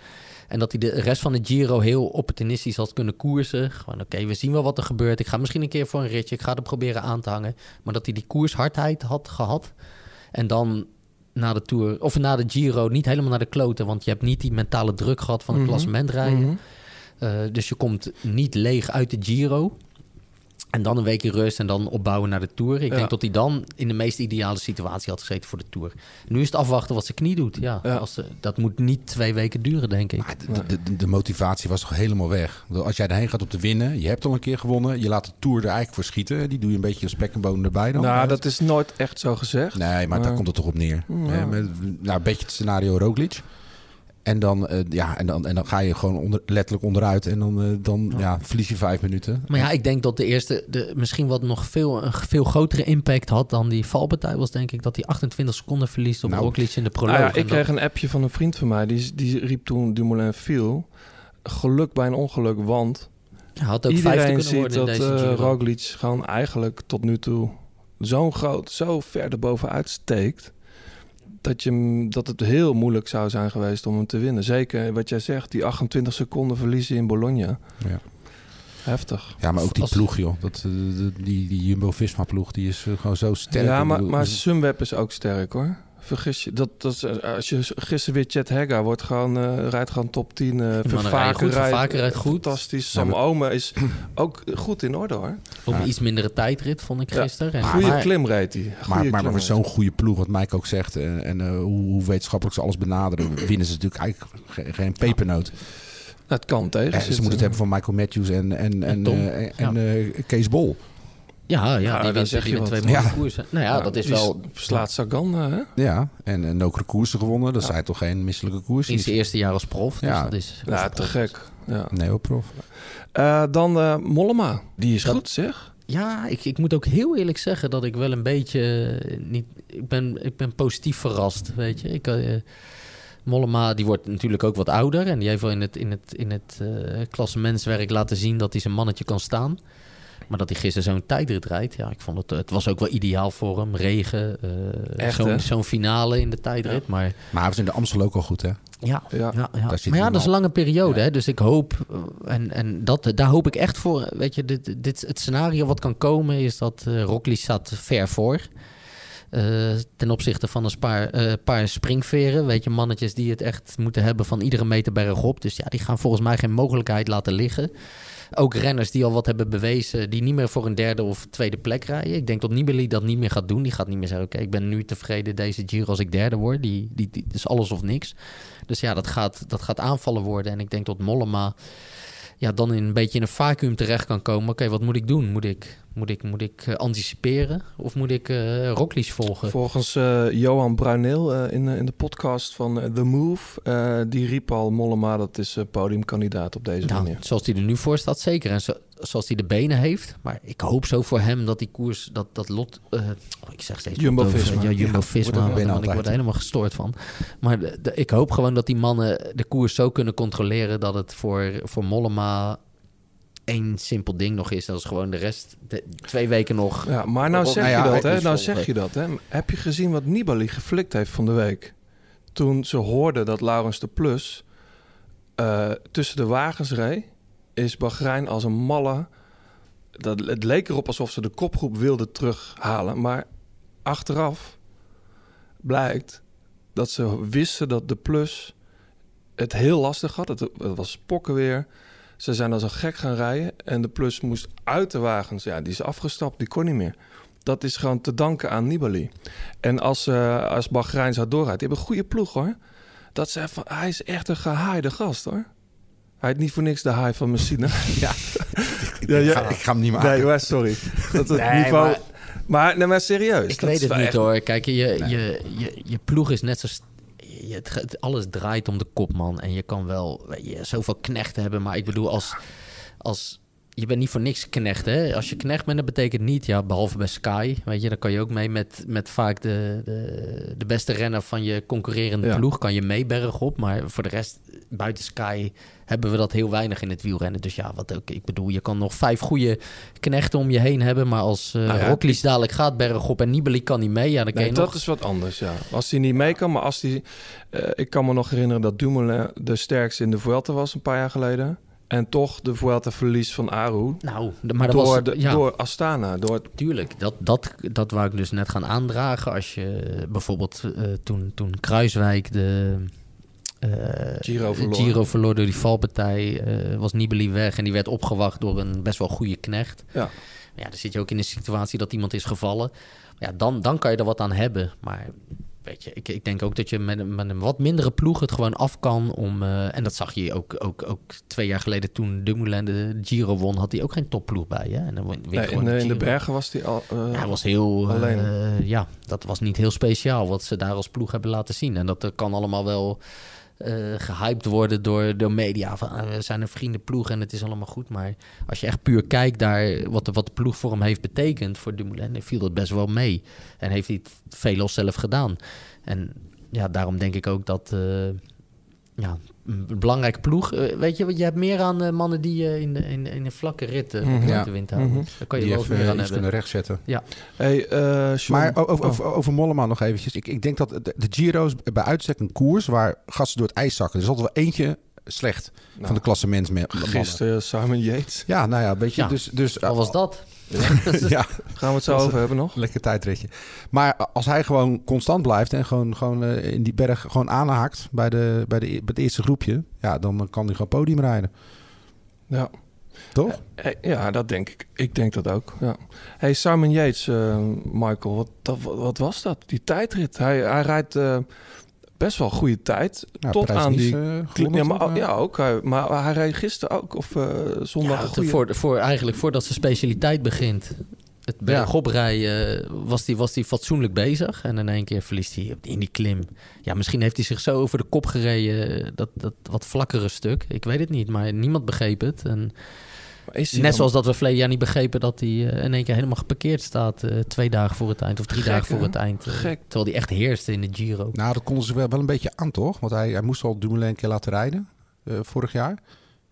En dat hij de rest van de Giro heel opportunistisch had kunnen koersen. Gewoon, oké, we zien wel wat er gebeurt. Ik ga misschien een keer voor een ritje. Ik ga er proberen aan te hangen. Maar dat hij die koershardheid had gehad. En dan na de Tour, of na de Giro, niet helemaal naar de kloten. Want je hebt niet die mentale druk gehad van het mm -hmm. klassement rijden. Mm -hmm. uh, dus je komt niet leeg uit de Giro. En dan een week in rust en dan opbouwen naar de Tour. Ik ja. denk dat hij dan in de meest ideale situatie had gezeten voor de Tour. Nu is het afwachten wat zijn knie doet. Ja, ja. Als, dat moet niet twee weken duren, denk ik. De, de, de, de, motivatie was toch helemaal weg. Als jij erheen gaat om te winnen, je hebt al een keer gewonnen. Je laat de Tour er eigenlijk voor schieten. Die doe je een beetje als spek en bonen erbij dan. Nou, dat is nooit echt zo gezegd. Nee, maar, maar... daar komt het toch op neer. Ja. Met, nou, een beetje het scenario Roglic. En dan, uh, ja, en, dan, en dan ga je gewoon onder, letterlijk onderuit en dan, uh, dan ja. ja. verlies je vijf minuten. Maar ja, ik denk dat de eerste, de, misschien wat nog veel, een veel grotere impact had dan die valpartij was, denk ik, dat hij 28 seconden verliest op nou, Roglic in de proloog. Ah ja, ik kreeg een appje van een vriend van mij, die, die riep toen Dumoulin viel. Geluk bij een ongeluk, want ja, had ook iedereen ziet dat uh, Roglic gewoon eigenlijk tot nu toe zo'n groot, zo ver erbovenuit steekt dat, je, dat het heel moeilijk zou zijn geweest om hem te winnen. Zeker wat jij zegt, die 28 seconden verliezen in Bologna. Ja. Heftig. Ja, maar ook die Als... ploeg, joh. Dat, die, die Jumbo-Visma-ploeg, die is gewoon zo sterk. Ja, maar, maar Sunweb is ook sterk, hoor. Vergis je, dat, dat, als je gisteren weer Chet Hegga wordt gewoon, uh, rijdt gewoon top 10. Uh, Vervaker rijdt, Vervaker rijdt goed. Fantastisch. Sam ja, maar... Ome is ook goed in orde hoor. Op ja. iets mindere tijdrit vond ik gisteren. Ja. Goede klim rijdt hij. Maar, maar, maar met zo'n goede ploeg, wat Mike ook zegt, en, en uh, hoe, hoe, wetenschappelijk ze alles benaderen, winnen ze natuurlijk eigenlijk geen, geen pepernoot. Dat kan tegen. Ja, ze moeten het hebben van Michael Matthews en, en, en, en, en uh, Kees Bol. Ja, ja, ja die wint, zeg wint twee mooie koersen. Nou ja, ja, dat is wel... Slaat Sagan, hè? Ja, en, en ook koersen gewonnen. Dat zijn toch geen misselijke koersen? In zijn eerste jaar als prof. Dus ja, dat is ja te gek. Ja. Neoprof. Uh, dan uh, Mollema. Die is dat, goed, zeg. Ja, ik, ik moet ook heel eerlijk zeggen dat ik wel een beetje... Niet, ik, ben, ik ben positief verrast, weet je. Ik... Uh, Mollema die wordt natuurlijk ook wat ouder. En die heeft wel in het, in het, in het uh, klassementswerk laten zien dat hij zijn mannetje kan staan. Maar dat hij gisteren zo'n tijdrit rijdt, ja, ik vond het, het was ook wel ideaal voor hem. Regen, uh, zo'n zo finale in de tijdrit. Ja. Maar, maar hij was in de Amstel ook al goed, hè? Ja, ja. ja, ja. maar ja, dat is een lange periode. Ja. Hè? Dus ik hoop, en, en dat, daar hoop ik echt voor. Weet je, dit, dit, het scenario wat kan komen is dat uh, Rockly staat ver voor. Uh, ten opzichte van een paar, uh, paar springveren. Weet je, mannetjes die het echt moeten hebben van iedere meter bergop. Dus ja, die gaan volgens mij geen mogelijkheid laten liggen. Ook renners die al wat hebben bewezen, die niet meer voor een derde of tweede plek rijden. Ik denk dat Nibali dat niet meer gaat doen. Die gaat niet meer zeggen, oké, ik ben nu tevreden deze Giro als ik derde word. Die, die, die, is alles of niks. Dus ja, dat gaat, dat gaat aanvallen worden. En ik denk dat Mollema ja, dan in een beetje in een vacuüm terecht kan komen. Oké, okay, wat moet ik doen? Moet ik, moet ik, moet ik uh, anticiperen of moet ik uh, Rocklies volgen? Volgens uh, Johan Bruineel in, in de podcast van The Move, die riep al Mollema, dat is podiumkandidaat op deze nou, manier. Zoals hij er nu voor staat, zeker. En zo, zoals hij de benen heeft. Maar ik hoop zo voor hem dat die koers, dat, dat lot... Uh, oh, ik zeg steeds... Jumbo-Visma. Ja, Jumbo-Visma. Ja, ik word er helemaal gestoord van. Maar de, de, ik hoop gewoon dat die mannen de koers zo kunnen controleren... dat het voor, voor Mollema één simpel ding nog is. Dat is gewoon de rest, de, twee weken nog. Ja, maar nou zeg nou je dat, hè? Nou zeg je dat, hè? Heb je gezien wat Nibali geflikt heeft van de week? Toen ze hoorden dat Laurens de Plus eh, tussen de wagens reed, is Bahrein als een malle. Dat, het leek erop alsof ze de kopgroep wilden terughalen, maar achteraf blijkt dat ze wisten dat de Plus het heel lastig had. Het, was spokken weer. Ze zijn als een gek gaan rijden en de Plus moest uit de wagens. Ja, die is afgestapt, die kon niet meer. Dat is gewoon te danken aan Nibali. En als, eh als Bahrein zou doorrijden, die hebben een goede ploeg hoor. Dat ze hij is echt een gehaaide gast hoor. Hij heet niet voor niks de haai van Messina. ja. ik ga- ik ga hem niet maken. Nee, maar sorry. Dat het Nee, niveau... maar- Maar, nee, maar serieus. Ik dat weet het niet echt- hoor. Kijk, je, je, je, je ploeg is net zo... Je, alles draait om de kopman. En je kan wel je, zoveel knechten hebben. Maar ik bedoel, als, als... Je bent niet voor niks knecht, hè? Als je knecht bent, dat betekent niet... Ja, behalve bij Sky, weet je... Dan kan je ook mee met, met vaak de, de, de beste renner van je concurrerende Ja. ploeg. Kan je mee bergop. Maar voor de rest, buiten Sky... hebben we dat heel weinig in het wielrennen. Dus ja, wat ook... Ik bedoel, je kan nog vijf goede knechten om je heen hebben. Maar als uh, Nou ja, Roglic dadelijk gaat bergop en Nibali kan niet mee... Ja, dan kan Nee, je dat nog... is wat anders, ja. Als hij niet mee kan, maar als hij... eh, ik kan me nog herinneren dat Dumoulin de sterkste in de Vuelta was een paar jaar geleden. En toch de Vuelta verlies van Aru. Nou, maar dat door, was... de, ja. door Astana. Door, Tuurlijk, dat, dat, dat wou ik dus net gaan aandragen. Als je bijvoorbeeld eh, toen, toen Kruiswijk de eh, Giro verloor. Giro verloor door die valpartij, eh, was Nibali weg en die werd opgewacht door een best wel goede knecht. Ja. Ja, dan zit je ook in een situatie dat iemand is gevallen. Ja, dan, dan kan je er wat aan hebben. Maar weet je, ik, ik denk ook dat je met, een- met een wat mindere ploeg het gewoon af kan om... eh, en dat zag je ook, ook, ook twee jaar geleden toen Dumoulin de Giro won, had hij ook geen topploeg bij. Hè? En dan win nee, in, de, in de bergen was hij al... Ja, hij was heel... alleen. ja, dat was niet heel speciaal wat ze daar als ploeg hebben laten zien. En dat kan allemaal wel eh gehyped worden door de media. Van, ah, we zijn een vriendenploeg en het is allemaal goed. Maar als je echt puur kijkt naar wat de, wat ploeg voor hem heeft betekend... voor Dumoulin, viel dat best wel mee. En heeft hij het veelal zelf gedaan. En ja, daarom denk ik ook dat... eh, ja, een belangrijke ploeg. Eh, weet je, je hebt meer aan eh, mannen die je in, de, in, in een vlakke rit eh, uit de wind houden. Mhm. Daar kan je Die wel meer aan iets hebben. kunnen rechtzetten. Ja. Hey, eh, Maar over, oh. over, over Mollema nog eventjes. Ik, ik denk dat de, de Giro's bij uitstek een koers waar gasten door het ijs zakken. Er is altijd wel eentje slecht Nou, van de klassementsmannen. Gisteren Simon Yates. Ja, nou ja, weet je. Ja, Dus, dus, Wat was dat? ja, Gaan we het zo over hebben nog? lekker tijdritje. Maar als hij gewoon constant blijft en gewoon, gewoon eh, in die berg gewoon aanhaakt bij, de, bij, de, bij het eerste groepje, ja, dan kan hij gewoon podium rijden. Ja. Toch? Eh, Ja, dat denk ik. Ik denk dat ook. Ja. Hey, Simon Yates, eh, Michael, wat, wat, wat was dat? Die tijdrit. Hij, hij rijdt eh, best wel goede tijd. Tot aan die. Eh, klim- ja, maar, toch? ja, ook. Hij, maar hij reed gisteren ook. Of eh, zondag. Ja, goede- voor, voor, eigenlijk voordat zijn specialiteit begint. Het bergoprijden was hij was die fatsoenlijk bezig. En in één keer verliest hij op- in die klim. Ja, misschien heeft hij zich zo over de kop gereden. Dat, dat wat vlakkere stuk. Ik weet het niet, maar niemand begreep het. En is net dan- zoals dat we verleden jaar niet begrepen dat hij eh, in één keer helemaal geparkeerd staat. eh, twee dagen voor het eind of drie Gek, dagen voor hè? het eind. eh, Gek. Terwijl hij echt heerste in de Giro. Nou, dat konden ze wel, wel een beetje aan, toch? Want hij, hij moest al Dumoulin een keer laten rijden eh, vorig jaar.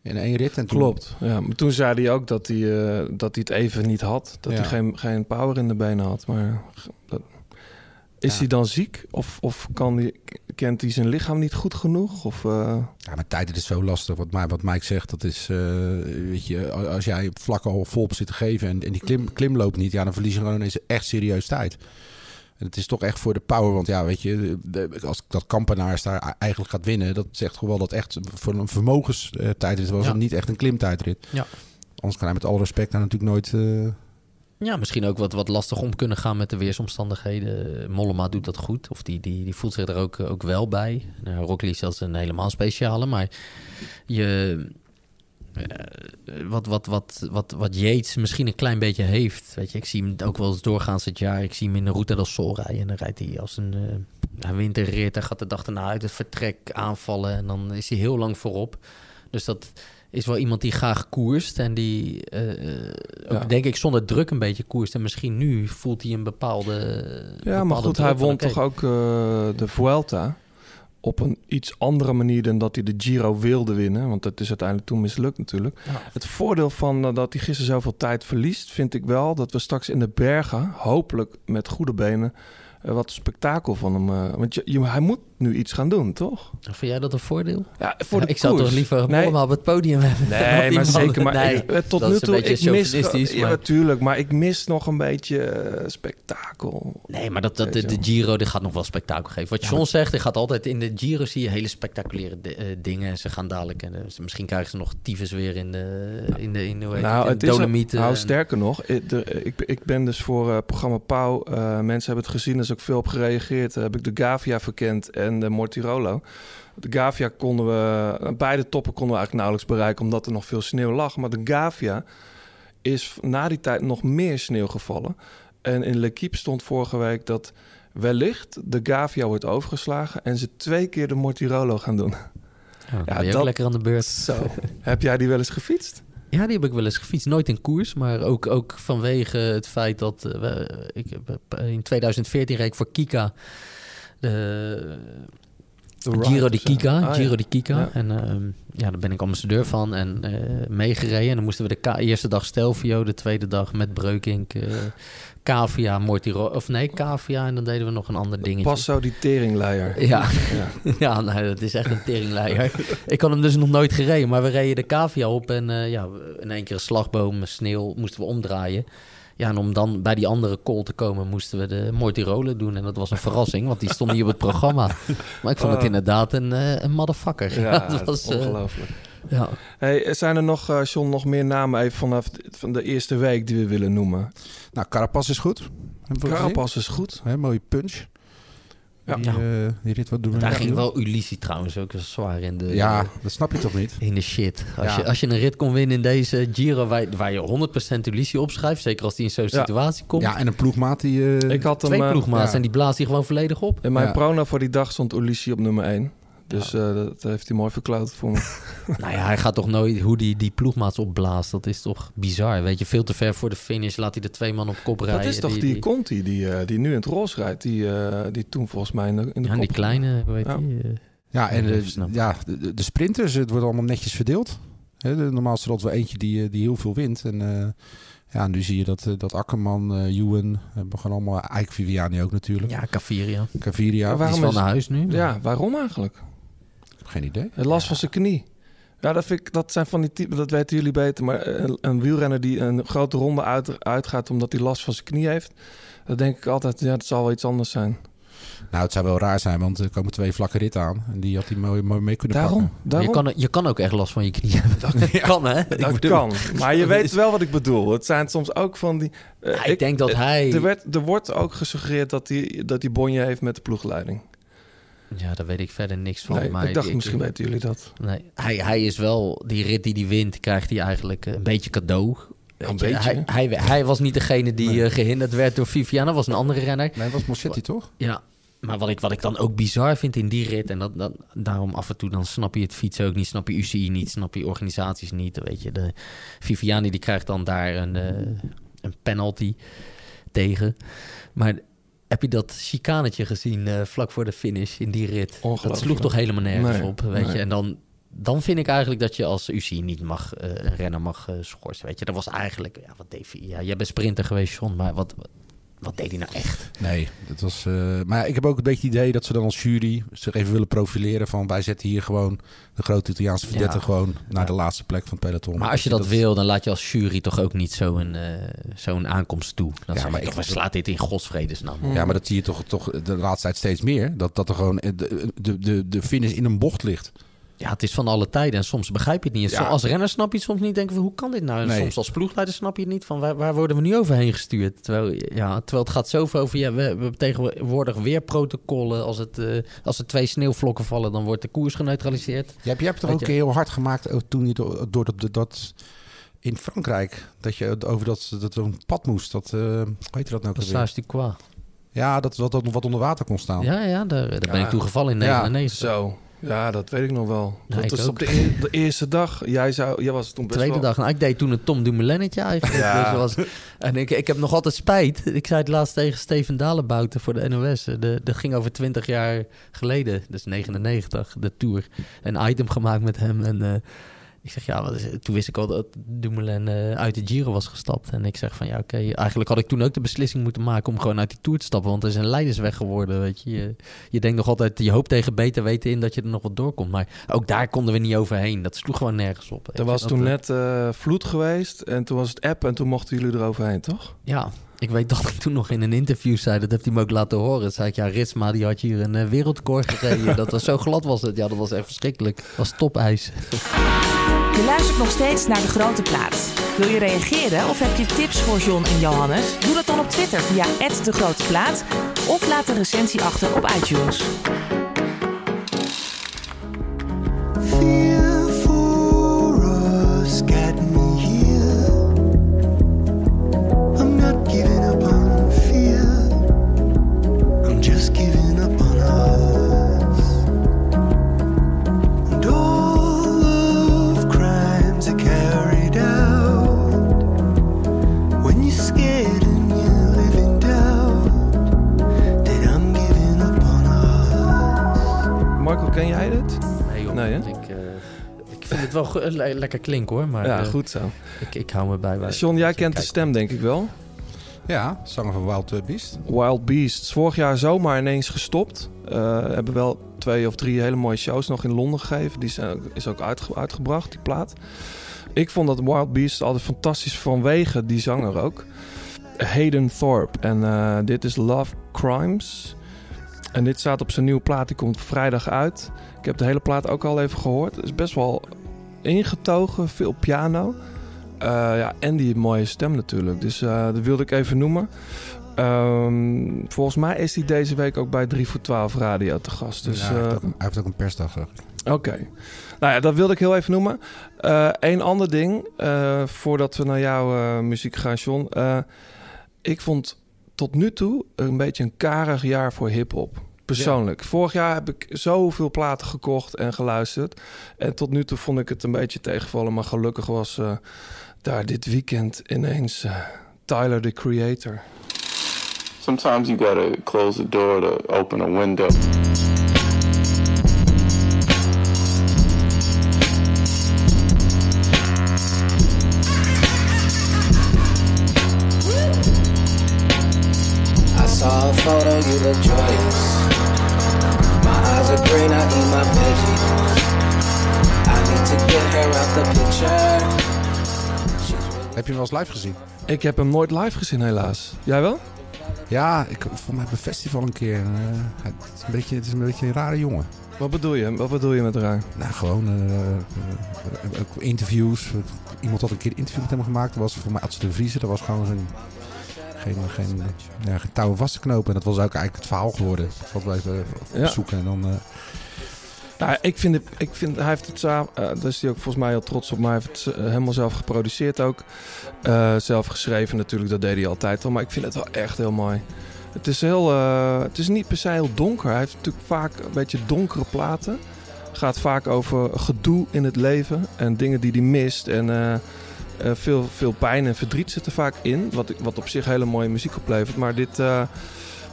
In één rit. En toen- Klopt. Ja, maar toen zei hij ook dat hij, eh, dat hij het even niet had. Dat Ja. hij geen, geen power in de benen had. Maar dat, is Ja. hij dan ziek? Of, of kan hij, kent hij zijn lichaam niet goed genoeg? Of, eh, Ja, maar tijd is zo lastig. Wat, Ma- wat Mike zegt, dat is... eh, weet je, als jij vlak al vol op zit te geven... en, en die klim, klim loopt niet... ja, dan verlies je gewoon ineens echt serieus tijd. En het is toch echt voor de power. Want ja, weet je... als dat Kampenaars daar eigenlijk gaat winnen... dat zegt gewoon wel dat echt voor een vermogenstijdrit... was Ja. het niet echt een klimtijdrit. Ja. Anders kan hij met alle respect daar natuurlijk nooit... eh, Ja, misschien ook wat, wat lastig om kunnen gaan met de weersomstandigheden. Mollema doet dat goed, of die, die, die voelt zich er ook, ook wel bij. Nou, Roglic is zelfs een helemaal speciale, maar je... eh, wat, wat, wat, wat, wat Yates misschien een klein beetje heeft. Weet je, ik zie hem ook wel eens doorgaans het jaar. Ik zie hem in de Ruta del Sol rijden. En dan rijdt hij als een eh, hij wint een rit. Hij gaat de dag erna uit het vertrek aanvallen. En dan is hij heel lang voorop. Dus dat is wel iemand die graag koerst. En die eh, eh, ook, Ja. denk ik zonder druk een beetje koerst. En misschien nu voelt hij een bepaalde. ja, maar goed, hij won toch ook eh, de Vuelta. op een iets andere manier dan dat hij de Giro wilde winnen. Want dat is uiteindelijk toen mislukt natuurlijk. Het voordeel van dat hij gisteren zoveel tijd verliest, vind ik wel dat we straks in de bergen, hopelijk met goede benen, eh, wat spektakel van hem. eh, want je, je- hij moet nu iets gaan doen, toch? Vind jij dat een voordeel? Ja, voor de ik zou toch liever Nee. op het podium hebben. Nee, die maar zeker. Maar Nee, ik- eh, tot nu toe, ik mis... chauvinistisch, Ja, maar- natuurlijk. Maar ik mis nog een beetje spektakel. Nee, maar dat, dat, de, de Giro die gaat nog wel spektakel geven. Wat John zegt, hij gaat altijd in de Giro zie je hele spectaculaire eh, dingen. Ze gaan dadelijk, en misschien krijgen ze nog tyfus weer in de, in de, in de, Nou, het, de is nou, sterker nog, ik, de- ik, ik ben dus voor programma Pauw. mensen hebben het gezien, is ook veel op gereageerd. heb ik de Gavia verkend en de Mortirolo. De Gavia konden we, beide toppen konden we eigenlijk nauwelijks bereiken, omdat er nog veel sneeuw lag. Maar de Gavia is na die tijd nog meer sneeuw gevallen. En in L'Equipe stond vorige week dat wellicht de Gavia wordt overgeslagen en ze twee keer de Mortirolo gaan doen. Ja, ben je ook lekker aan de beurt. Zo. heb jij die wel eens gefietst? Ja, die heb ik wel eens gefietst. Nooit in koers, maar ook, ook vanwege het feit dat... eh, ik, heb- in 2014 reed ik voor Kika. De, De Giro zo. Kika. Ah, Giro ja. di Kika. Ja. En ehm, ja, daar ben ik ambassadeur van en eh, meegereden. En dan moesten we de eerste dag Stelvio, de tweede dag met Breukink, eh Cavia, Mortiro... Of nee, Cavia. En dan deden we nog een ander dingetje. Pas zo die teringleier. Ja, Ja. ja. nou, dat is echt een teringleier. ik had hem dus nog nooit gereden, maar we reden de cavia op en eh, ja, in één keer een slagboom, sneeuw, moesten we omdraaien. Ja, en om dan bij die andere call te komen, moesten we de Mortirolen doen. En dat was een verrassing, want die stond niet op het programma. Maar ik vond het Oh. inderdaad een, eh een motherfucker. Ja, dat was eh, ongelooflijk. ja. Hey, zijn er nog, eh, John, nog meer namen even vanaf de, van de eerste week die we willen noemen? Nou, Carapaz is goed. Carapaz is goed. Mooie punch. Ja. Die, eh, die rit, wat doen we Daar ging wel Ulissi trouwens ook zwaar in de, Ja, dat snap je toch niet? in de shit. Als, Ja. je, als je een rit kon winnen in deze Giro waar, waar je 100% Ulissi opschrijft, zeker als die in zo'n Ja. situatie komt. Ja, en een ploegmaat die... eh, Ik had hem Twee eh, ploegmaats ja. en die blaast die gewoon volledig op. in mijn Ja. prono voor die dag stond Ulissi op nummer 1. Dus eh, dat heeft hij mooi verklaard voor me. Nou ja, hij gaat toch nooit hoe die, die ploegmaats opblaast. Dat is toch bizar. Weet je, veel te ver voor de finish laat hij de twee man op kop rijden. dat is toch die, Conti die, eh, die nu in het roze rijdt. Die, eh, die toen volgens mij in de, in de Ja, kop. die kleine, hoe heet Ja. die? Ja, en Ja, de, ja, de, de sprinters, het wordt allemaal netjes verdeeld. De, normaal is er altijd wel eentje die, die heel veel wint. En eh, ja, nu zie je dat, dat Akkerman, Ewan, hebben we gewoon allemaal... Eik Viviani ook natuurlijk. ja, Caviria. Caviria, Maar Die is waarom wel is- naar huis nu. Ja, waarom eigenlijk? Geen idee. Het last van zijn knie. Ja, dat, vind ik, dat zijn van die typen, dat weten jullie beter. Maar een, een wielrenner die een grote ronde uit, uitgaat omdat hij last van zijn knie heeft. Dan denk ik altijd, ja, dat zal wel iets anders zijn. Nou, het zou wel raar zijn, want er komen twee vlakke ritten aan. En die had hij mooi, mooi mee kunnen Daarom, pakken. Je daarom. kan, je kan ook echt last van je knie hebben. Dat kan, hè? Ik dat bedoel- kan. Maar je weet wel wat ik bedoel. Het zijn soms ook van die... eh, Ja, ik denk dat eh, hij- Er, werd, er wordt ook gesuggereerd dat hij dat die bonje heeft met de ploegleiding. Ja, daar weet ik verder niks van. Nee, maar ik dacht, misschien weten jullie dat. Nee, hij, hij is wel, die rit die hij wint, krijgt hij eigenlijk een beetje cadeau. Een je, beetje, Hij, hij, hij was niet degene die eh, gehinderd werd door Viviana, was een andere renner. Nee, was Mossetti toch? Ja, maar wat ik, wat ik dan ook bizar vind in die rit, en dat, dat, daarom af en toe dan snap je het fietsen ook niet, snap je UCI niet, snap je organisaties niet. Weet je, de Viviani die krijgt dan daar een, eh, een penalty tegen. Maar heb je dat chicanetje gezien eh, vlak voor de finish in die rit? Dat sloeg toch helemaal nergens Nee, op, weet nee. je. En dan, dan vind ik eigenlijk dat je als UCI niet mag, eh, een renner mag eh, schorsen, weet je. Dat was eigenlijk, ja, wat deed? Ja, jij bent sprinter geweest, John, maar wat, wat, deed hij nou echt? Nee, dat was. eh, maar ik heb ook een beetje het idee dat ze dan als jury zich even willen profileren van wij zetten hier gewoon de grote Italiaanse verdette Ja. gewoon naar de laatste plek van het peloton. Maar als je dat wil, dan laat je als jury toch ook niet zo'n eh, zo'n aankomst toe. Dan Ja, maar toch, ik- slaat dit in godsvredesnaam. Ja, maar dat zie je toch, toch de laatste tijd steeds meer. Dat, dat er gewoon eh, de, de, de, de finish in een bocht ligt. Ja, het is van alle tijden en soms begrijp je het niet. Ja. Als renner snap je het soms niet. Denk van, hoe kan dit nou? En Nee. soms als ploegleider snap je het niet. Van waar, waar worden we nu overheen gestuurd? Terwijl, ja, terwijl het gaat zoveel over... Ja, we, we hebben tegenwoordig weer protocollen. Als, het, eh, als er twee sneeuwvlokken vallen, dan wordt de koers geneutraliseerd. Je hebt, je hebt Weet ook je- heel hard gemaakt ook toen je door, door dat, dat in Frankrijk dat je over dat, dat er een pad moest. Dat, eh hoe heet dat nou? Passage du Croix. Ja, dat wat, dat wat onder water kon staan. Ja, ja, daar, daar ben Ja. ik toegevallen in Ja, 99. Zo. Ja, dat weet ik nog wel. Dat ook. op de, e- de eerste dag. Jij, zou, jij was toen best Tweede wel... dag. Nou, ik deed toen een Tom Dumoulinetje eigenlijk. Ja. Dus was, en ik, ik heb nog altijd spijt. Ik zei het laatst tegen Steven Dalenbouten voor de NOS. De, dat ging over 20 jaar geleden. Dus 99, de Tour. Een item gemaakt met hem. En eh, ik zeg, ja, wat is toen wist ik al dat Dumoulin eh, uit de Giro was gestapt. En ik zeg van, ja, oké. eigenlijk had ik toen ook de beslissing moeten maken om gewoon uit die Tour te stappen. Want er is een leidersweg geworden, weet je. je. Je denkt nog altijd, je hoopt tegen beter weten in dat je er nog wat doorkomt. Maar ook daar konden we niet overheen. Dat sloeg gewoon nergens op. Er was toen eh, net eh, vloed geweest en toen was het app en toen mochten jullie eroverheen, toch? Ja, ik weet dat ik toen nog in een interview zei, dat heeft hij me ook laten horen. Zei ik, ja, Ritsma die had hier een wereldrecord gereden. dat was zo glad was het. Ja, dat was echt verschrikkelijk. Dat was topijs. Je luistert nog steeds naar De Grote Plaats. Wil je reageren of heb je tips voor John en Johannes? Doe dat dan op Twitter via De Grote Plaat of laat een recensie achter op iTunes. Fear for us Nee, hè? ik, eh, ik vind het wel le- lekker klinken hoor. Maar Ja, eh, goed zo. Ik, ik hou me bij. bij John, jij kent de stem denk ik wel. Ja, zanger van Wild Beast. Wild Beasts. Vorig jaar zomaar ineens gestopt. Eh hebben wel twee of drie hele mooie shows nog in Londen gegeven. Die zijn, is ook uitge- uitgebracht, die plaat. Ik vond dat Wild Beasts altijd fantastisch vanwege die zanger ook. Hayden Thorpe. En eh, dit is Love Crimes. En dit staat op zijn nieuwe plaat. Die komt vrijdag uit. Ik heb de hele plaat ook al even gehoord. Het is best wel ingetogen. Veel piano. Eh, ja, en die mooie stem natuurlijk. Dus eh, dat wilde ik even noemen. Ehm, volgens mij is hij deze week ook bij 3 voor 12 Radio te gast. Dus, Ja, hij, heeft eh, ook, een- hij heeft ook een persdag. zag. Oké. Nou ja, dat wilde ik heel even noemen. Eén ander ding, voordat we naar jouw muziek gaan, John. Ik vond tot nu toe een beetje een karig jaar voor hip-hop. Persoonlijk. Vorig jaar heb ik zoveel platen gekocht en geluisterd. En tot nu toe vond ik het een beetje tegenvallen. Maar gelukkig was eh, daar dit weekend ineens eh, Tyler, the Creator. Sometimes you gotta close the door to open a window. Joyous. My eyes are green, I eat my veggies. I need to get her out the picture. Heb je hem wel eens live gezien? Ik heb hem nooit live gezien, helaas. Jij wel? Ja, ik vond mij op een festival een keer. eh, het, is een beetje, het is een beetje een rare jongen. Wat bedoel je? Wat bedoel je met raar? Nou, gewoon ook interviews. Iemand had een keer een interview met hem gemaakt. Dat was voor mij Adse de Vriezer. Dat was gewoon geen, geen, geen, ja, geen touwen vast te knopen. En dat was ook eigenlijk het verhaal geworden. Dat was wel even Ja. opzoeken. En dan, Nou, ik vind, het, ik vind hij heeft het samen, eh, daar is hij ook volgens mij heel trots op, maar hij heeft het helemaal zelf geproduceerd ook. Eh, zelf geschreven natuurlijk, dat deed hij altijd al, maar ik vind het wel echt heel mooi. Het is, heel, eh, het is niet per se heel donker. Hij heeft natuurlijk vaak een beetje donkere platen. Gaat vaak over gedoe in het leven en dingen die hij mist. En eh, veel, veel pijn en verdriet zit er vaak in, wat, wat op zich hele mooie muziek oplevert. Maar dit, eh,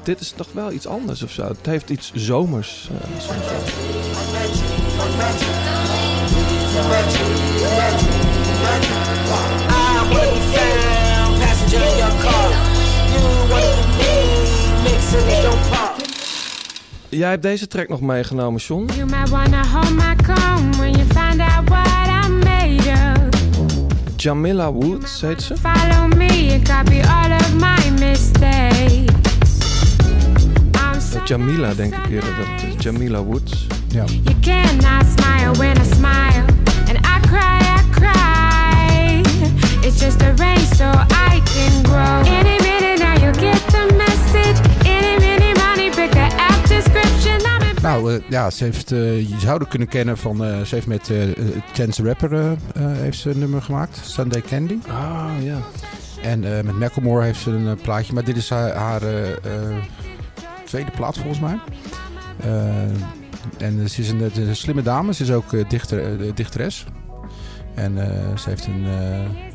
dit is toch wel iets anders of zo. Het heeft iets zomers. eh. I. Jij hebt deze track nog meegenomen, John. You might wanna hold my comb when you find out what I'm made of. Jamila Woods heet ze. Follow me and copy all of my mistakes. I'm so Jamila denk ik eerder dat het is. Jamila Woods. Ja. You cannot smile when I smile. And I cry, I cry. It's just a race so I can grow. Any minute now you get the message. Any minute money, pick the app description. Nou eh, ja, ze heeft, eh, je zou haar kunnen kennen van. eh, ze heeft met Chance the Rapper heeft ze een nummer gemaakt. Sunday Candy. Ah, ja. En met Macklemore heeft ze een plaatje. Maar dit is haar, haar tweede plaat volgens mij. En ze is een, een slimme dame. Ze is ook dichter, dichteres. En ze heeft een,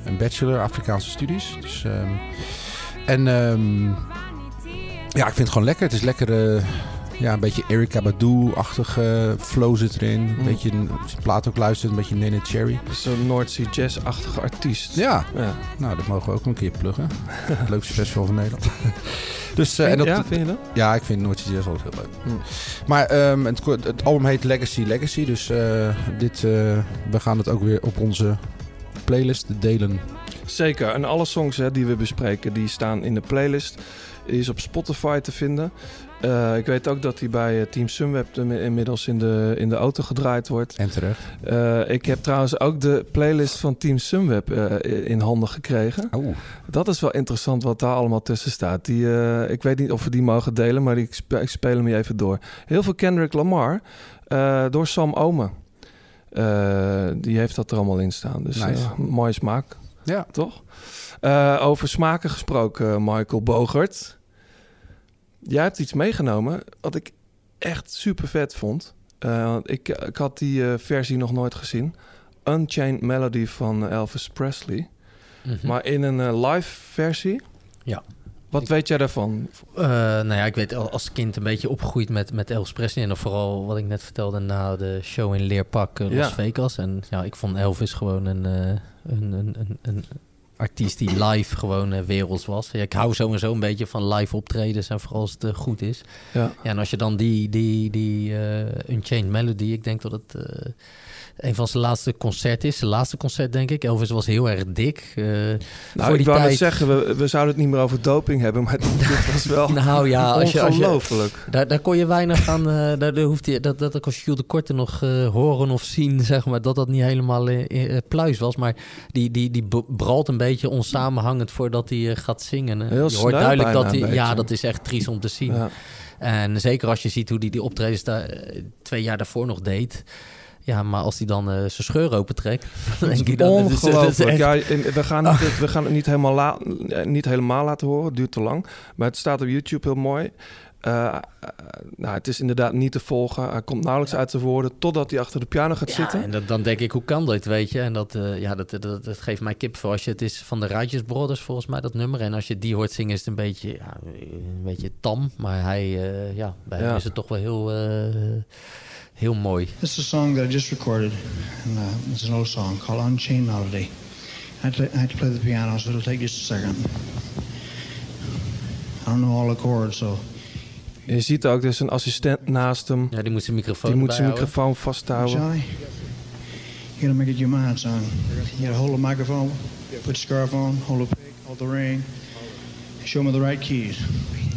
een bachelor Afrikaanse studies. Dus, ehm, en ehm, ja, ik vind het gewoon lekker. Het is lekker... ja, een beetje Erika Badu-achtige flow zit erin. Een Mm. beetje, als je plaat ook luistert, een beetje Nene Cherry. Zo'n North Sea Jazz-achtige artiest. Ja. ja. Nou, dat mogen we ook een keer pluggen. Het leukste festival van Nederland. dus, eh, Vind- en dat, ja, vind je dat? Ja, ik vind Noordse Jazz altijd heel leuk. Hm. Maar ehm, het, het album heet Legacy Legacy. Dus eh, dit, eh, we gaan het ook weer op onze playlist delen. Zeker. En alle songs hè, die we bespreken, die staan in de playlist. Die is op Spotify te vinden. Eh, ik weet ook dat die bij eh, Team Sunweb in- inmiddels in de, in de auto gedraaid wordt. En terecht. Eh, ik heb trouwens ook de playlist van Team Sunweb in handen gekregen. Oh. Dat is wel interessant wat daar allemaal tussen staat. Die, ik weet niet of we die mogen delen, maar ik, spe- ik speel hem je even door. Heel veel Kendrick Lamar door Sam Omen. Die heeft dat er allemaal in staan. Dus Nice. mooie smaak. Ja. Toch? Over smaken gesproken, Michael Bogert. Jij hebt iets meegenomen wat ik echt super vet vond. Eh, ik, ik had die eh, versie nog nooit gezien. Unchained Melody van Elvis Presley. Mhm. Maar in een eh, live versie. Ja. Wat weet jij daarvan? Eh, nou ja, ik weet al- als kind een beetje opgegroeid met, met Elvis Presley. En dan vooral wat ik net vertelde na de show in Leerpak Las Ja. Vegas. En ja, ik vond Elvis gewoon een, een, een, een, een artiest die live gewoon eh, werelds was. Ja, ik hou sowieso een beetje van live optredens en vooral als het eh, goed is. Ja. en als je dan die, die, die eh, Unchained Melody, ik denk dat het... een van zijn laatste concert is. Zijn laatste concert, denk ik. Elvis was heel erg dik. eh, Nou, voor ik die wou net tijd. zeggen, we, we zouden het niet meer over doping hebben, maar dit was wel Nou ja, als je, als je, ongelooflijk. daar, daar kon je weinig aan. eh, daar, hoeft je, dat, dat als Jules de Korte nog eh, horen of zien, zeg maar, dat dat niet helemaal pluis was. Maar die, die, die bralt een beetje onsamenhangend voordat hij gaat zingen. Heel je hoort duidelijk dat hij. Ja, dat is echt triest om te zien. Ja. En zeker als je ziet hoe hij die optredens daar twee jaar daarvoor nog deed. Ja, maar als hij dan eh, zijn scheur opentrekt, dan denk ik dan... dat is- dat is Ongelooflijk. echt- Ja, we, gaan niet, we gaan het niet helemaal, la- eh, niet helemaal laten horen. Het duurt te lang. Maar het staat op YouTube heel mooi. Eh, nou, het is inderdaad niet te volgen. Hij komt nauwelijks uit zijn woorden totdat hij achter de piano gaat Ja, zitten. en dat, dan denk ik, hoe kan dat, weet je? En dat, eh, ja, dat, dat, dat geeft mij kip voor. Als je, het is van de Righteous Brothers, volgens mij, dat nummer. En als je die hoort zingen, is het een beetje, ja, een beetje tam. Maar hij, eh, ja, bij Ja. is het toch wel heel, eh, heel mooi. This is a song that I just recorded, and uh, it's an old song called Unchained Melody. I had, to, I had to play the piano, so it'll take just a second. I don't know all the chords, so Je ziet ook, er is een assistent naast hem. Ja, die moet zijn microfoon Die moet zijn microfoon vasthouden. Johnny, you gotta make it your mind, son. You gotta hold the microphone, put the scarf on, hold the pick, hold the ring, show me the right keys.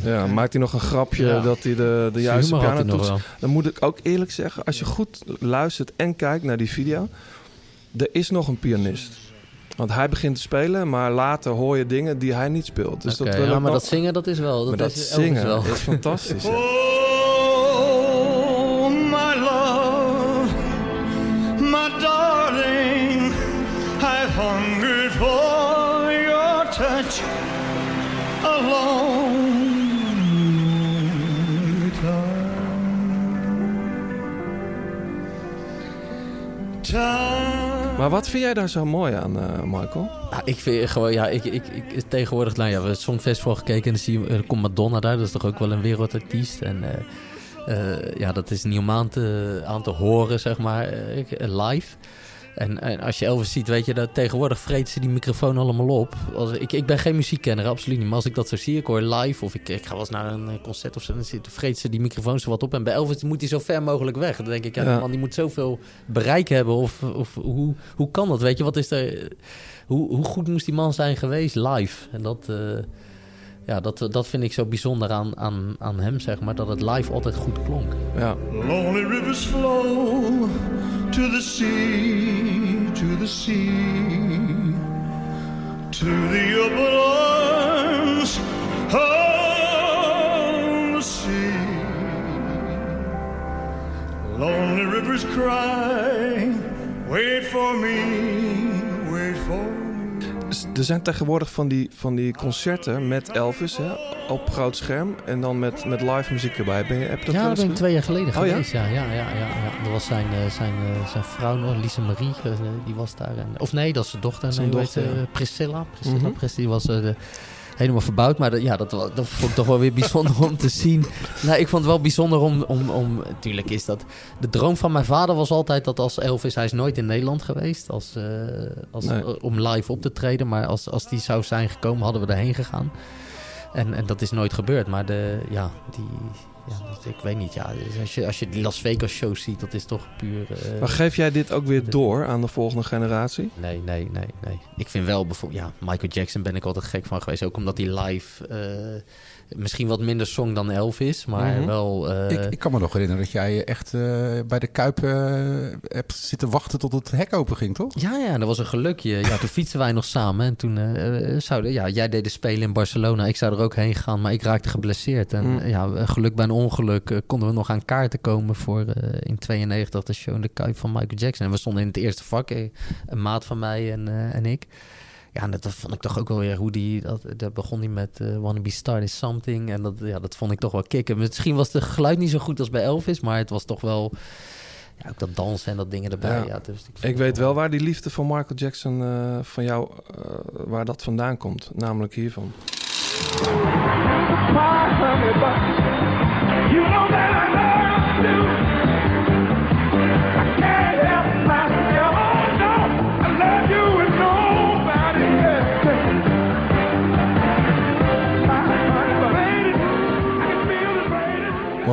Ja, maakt hij nog een grapje Ja. dat hij de, de juiste piano toetst. Dan moet ik ook eerlijk zeggen, als je goed luistert en kijkt naar die video, er is nog een pianist. Want hij begint te spelen, maar later hoor je dingen die hij niet speelt. Dus Oké, dat wil ja, maar dat zingen, dat is wel. maar Dat, is zingen wel. is fantastisch. ja. Maar wat vind jij daar zo mooi aan, eh, Michael? Ik vind gewoon, ja, ik, ik, ik tegenwoordig, nou ja, we hebben het Songfestival gekeken en dan zie je, komt Madonna daar, dat is toch ook wel een wereldartiest. En eh, eh, ja, dat is niet om aan te, aan te horen, zeg maar, live. En, en als je Elvis ziet, weet je, dat tegenwoordig vreet ze die microfoon allemaal op. Als, ik, ik ben geen muziekkenner, absoluut niet. Maar als ik dat zo zie, ik hoor live of ik, ik ga wel eens naar een eh, concert of zo, dan vreet ze die microfoon zo wat op. En bij Elvis moet hij zo ver mogelijk weg. Dan denk ik, ja, Ja. man, die moet zoveel bereik hebben. Of, of hoe, hoe kan dat, weet je? Wat is er... Hoe, hoe goed moest die man zijn geweest live? En dat, eh, ja, dat, dat vind ik zo bijzonder aan, aan, aan hem, zeg maar. Dat het live altijd goed klonk. Ja. Lonely rivers flow to the sea, to the sea, to the open arms of the sea. Lonely rivers cry, wait for me, wait for me. Er zijn tegenwoordig van die, van die concerten met Elvis, hè? Op groot scherm en dan met, met live muziek erbij. Ben je, heb je dat ja, dat ben ik twee jaar geleden Oh, geweest. Ja, ja, ja, ja, ja. Dat was zijn, eh, zijn, eh, zijn vrouw nog, Lisa Marie, eh, die was daar. En, of nee, dat is zijn dochter. Zijn nee, dochter, ja. Priscilla. Priscilla Mhm. Presti, die was helemaal verbouwd. Maar dat, ja, dat, dat vond ik toch wel weer bijzonder om te zien. Nou, ik vond het wel bijzonder om, om, om... Natuurlijk is dat... De droom van mijn vader was altijd dat als Elvis... Hij is nooit in Nederland geweest als, als, Nee. om live op te treden. Maar als, als die zou zijn gekomen, hadden we erheen gegaan. En, en dat is nooit gebeurd. Maar de, ja, die, ja, ik weet niet. Ja, dus als, je, als je die Las Vegas show ziet, dat is toch puur... eh, Maar geef jij dit ook weer door aan de volgende generatie? Nee, nee, nee, nee. Ik vind wel bijvoorbeeld... Ja, Michael Jackson ben ik altijd gek van geweest. Ook omdat hij live... eh, misschien wat minder song dan Elvis, maar Mhm. wel... eh, ik, ik kan me nog herinneren dat jij echt eh, bij de Kuip eh, hebt zitten wachten tot het hek open ging, toch? Ja, ja, dat was een gelukje. Ja, toen fietsen wij nog samen. En toen eh, zouden... Ja, jij deed de spelen in Barcelona. Ik zou er ook heen gaan, maar ik raakte geblesseerd. En Mm. eh, ja, geluk bij een ongeluk eh, konden we nog aan kaarten komen voor eh, in 92 de show in de Kuip van Michael Jackson. En we stonden in het eerste vak, eh, een maat van mij en, eh, en ik. Ja, en dat, dat vond ik toch ook wel weer hoe die... Dat, daar begon hij met eh Wanna Be Started Something. En dat, ja, dat vond ik toch wel kicken. Misschien was het geluid niet zo goed als bij Elvis, maar het was toch wel... Ja, ook dat dansen en dat dingen erbij. Ja. Ja. dus ik Ik weet wel waar die liefde van Michael Jackson eh, van jou, eh, waar dat vandaan komt. Namelijk hiervan.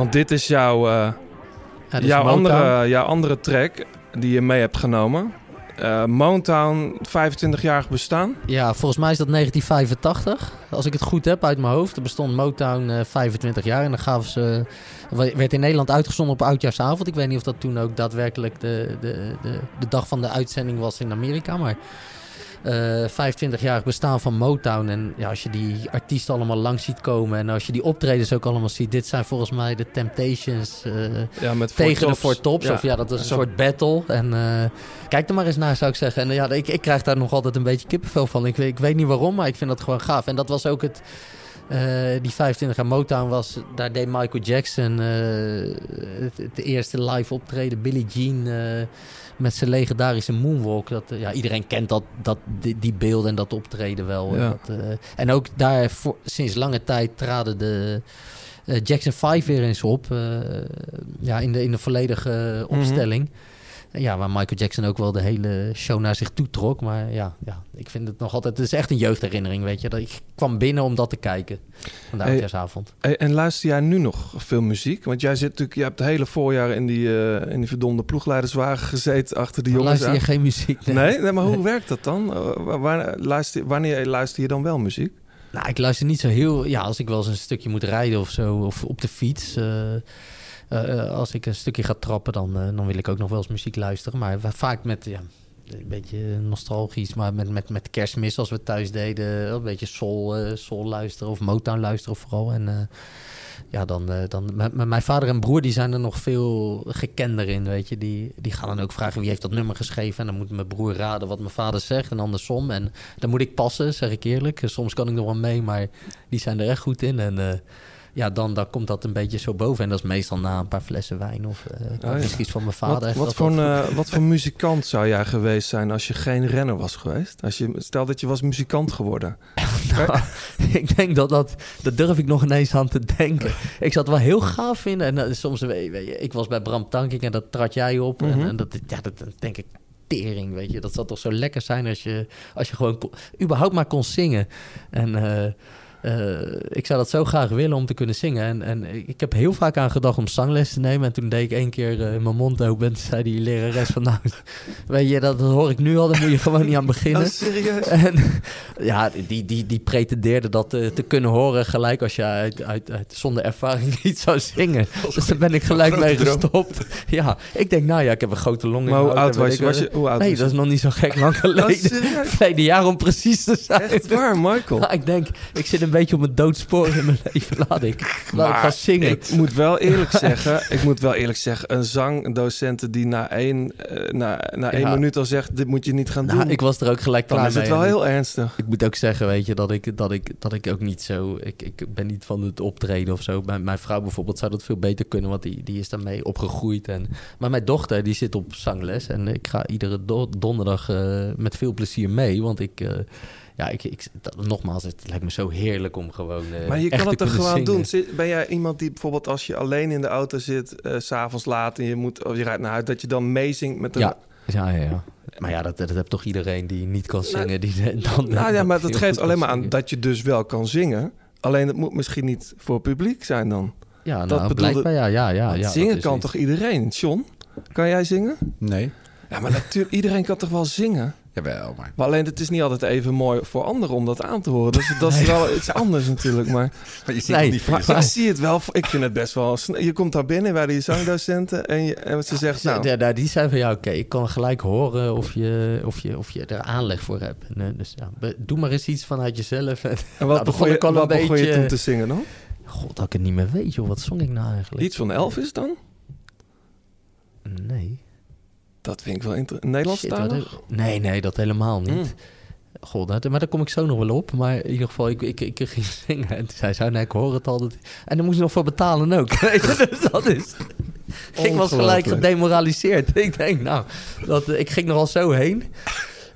Want dit is jouw, eh, Ja, dit jouw, andere, jouw andere track die je mee hebt genomen. Eh Motown, 25-jarig bestaan. Ja, volgens mij is dat 1985. Als ik het goed heb uit mijn hoofd. Er bestond Motown eh 25 jaar. En dan gaven ze. werd in Nederland uitgezonden op oudjaarsavond. Ik weet niet of dat toen ook daadwerkelijk de, de, de, de dag van de uitzending was in Amerika. Maar eh 25-jarig bestaan van Motown. En ja, als je die artiesten allemaal langs ziet komen. En als je die optredens ook allemaal ziet. Dit zijn volgens mij de Temptations. eh, Ja, met tegen de Tops. Four Tops. Ja. Of ja, dat is een Zo- soort battle. En eh, kijk er maar eens naar, zou ik zeggen. En eh, ja, ik, ik krijg daar nog altijd een beetje kippenvel van. Ik, ik weet niet waarom, maar ik vind dat gewoon gaaf. En dat was ook het... eh, die 25 jaar Motown was... Daar deed Michael Jackson eh, het, het eerste live optreden. Billie Jean eh, met zijn legendarische moonwalk. Dat, ja, iedereen kent dat, dat, die, die beelden en dat optreden wel. Ja. Dat, en ook daar voor, sinds lange tijd traden de... Jackson 5 weer eens op. ja, in de, in de volledige Mhm. opstelling. Ja, waar Michael Jackson ook wel de hele show naar zich toe trok. Maar ja, ja ik vind het nog altijd... Het is echt een jeugdherinnering, weet je. Dat Ik kwam binnen om dat te kijken. Van de Hey, oudjaarsavond. Hey, en luister jij nu nog veel muziek? Want jij zit natuurlijk, je hebt het hele voorjaar in die, eh, in die verdomde ploegleiderswagen gezeten achter de Maar jongens. luister je aan. geen muziek? Nee, nee, maar hoe werkt dat dan? Eh, wa- waar- luister, wanneer luister je dan wel muziek? Nou, ik luister niet zo heel... Ja, als ik wel eens een stukje moet rijden of zo, of op de fiets... eh, eh, als ik een stukje ga trappen, dan, eh, dan wil ik ook nog wel eens muziek luisteren. Maar va- vaak met, ja, een beetje nostalgisch, maar met, met, met kerstmis als we thuis deden. Een beetje soul, eh, soul luisteren of Motown luisteren vooral. En eh, ja, dan, eh, dan mijn vader en broer, die zijn er nog veel gekender in, weet je. Die, die gaan dan ook vragen wie heeft dat nummer geschreven. En dan moet mijn broer raden wat mijn vader zegt en andersom. En dan moet ik passen, zeg ik eerlijk. Soms kan ik nog wel mee, maar die zijn er echt goed in. En eh, ja, dan, dan komt dat een beetje zo boven. En dat is meestal na een paar flessen wijn of Oh ja. misschien iets van mijn vader. Wat, voor een, eh, wat voor muzikant zou jij geweest zijn als je geen renner was geweest? Als je, stel dat je was muzikant geworden. Nou, ik denk dat dat, dat durf ik nog ineens aan te denken. Ik zat wel heel gaaf vinden. En eh, soms, weet je, weet je, ik was bij Bram Tankink en dat trad jij op. Mhm. En, en dat, ja, dat denk ik tering, weet je. Dat zou toch zo lekker zijn als je, als je gewoon überhaupt maar kon zingen. En eh, ik zou dat zo graag willen om te kunnen zingen. En, en ik heb heel vaak aan gedacht om zangles te nemen. En toen deed ik één keer eh, mijn mond open. En zei die lerares van... Nou, weet je, dat hoor ik nu al. Daar moet je gewoon niet aan beginnen. Oh, serieus? En ja, die, die, die pretendeerde dat eh, te kunnen horen gelijk als je uit, uit, uit, zonder ervaring iets zou zingen. Dus daar ben ik gelijk mee droom. gestopt. Ja, ik denk, nou ja, ik heb een grote long in Maar hoe oud was je? Was hoe oud nee, was dat is nog niet zo gek lang geleden. serieus? Verleden jaar om precies te zijn. Echt waar, Michael? Ja, ik denk, ik zit een beetje op mijn doodspoor in mijn leven. Laat ik, laat ik gaan zingen. ik moet wel eerlijk zeggen, ik moet wel eerlijk zeggen, een zangdocent die na één, eh, na, na één Ja. minuut al zegt, dit moet je niet gaan Nou, doen. ik was er ook gelijk Dan klaar is het mee. wel En heel ernstig. Ik moet ook zeggen, weet je, dat ik, dat ik, dat ik ook niet zo... Ik, ik ben niet van het optreden of zo. Mijn, mijn vrouw bijvoorbeeld zou dat veel beter kunnen, want die, die is daarmee opgegroeid. En, maar mijn dochter, die zit op zangles. En ik ga iedere do- donderdag eh, met veel plezier mee. Want ik... eh, ja, ik, ik, dat, nogmaals, het lijkt me zo heerlijk om gewoon eh, Maar je echt kan het toch gewoon zingen. doen? Zit- Ben jij iemand die bijvoorbeeld als je alleen in de auto zit, eh, s s'avonds laat en je, moet, of je rijdt naar huis, dat je dan meezingt met een... Ja, ja, ja, ja. Maar ja, dat, dat heeft toch iedereen die niet kan zingen. Die dan, Nou ja, maar dat geeft alleen maar aan dat je dus wel kan zingen. Alleen het moet misschien niet voor publiek zijn dan. Ja, dat nou, bedoelde- blijkbaar, ja, ja, ja, ja, dat zingen kan iets. toch iedereen? John, kan jij zingen? Nee. Ja, maar natuurlijk, iedereen kan toch wel zingen? Jawel, maar... Maar alleen het is niet altijd even mooi voor anderen om dat aan te horen. Dus dat is wel iets anders natuurlijk. Maar, Maar je ziet het niet voor maar jezelf. ik zie het wel. Ik vind het best wel... Je komt daar binnen bij die zangdocenten en, je, en ze zegt... Nou, Ja, nou, die zei van ja, oké, ik kan gelijk horen of je, of je, of je er aanleg voor hebt. En, eh, dus ja, doe maar eens iets vanuit jezelf. En, en nou, wat, begon, je, ik al wat een begon je beetje- toen te zingen dan? God, dat ik het niet meer weet, joh. Wat zong ik nou eigenlijk? Iets van Elvis dan? Nee. Dat vind ik wel interessant. Nee, nee, dat helemaal niet. Mm. God, dat, maar daar kom ik zo nog wel op. Maar in ieder geval, ik, ik, ik ging zingen. En toen zei ze, nee, ik hoor het al. Dat... En daar moest je nog voor betalen ook. Dus dat is... ik was gelijk gedemoraliseerd. Ik denk, nou, dat, ik ging er al zo heen.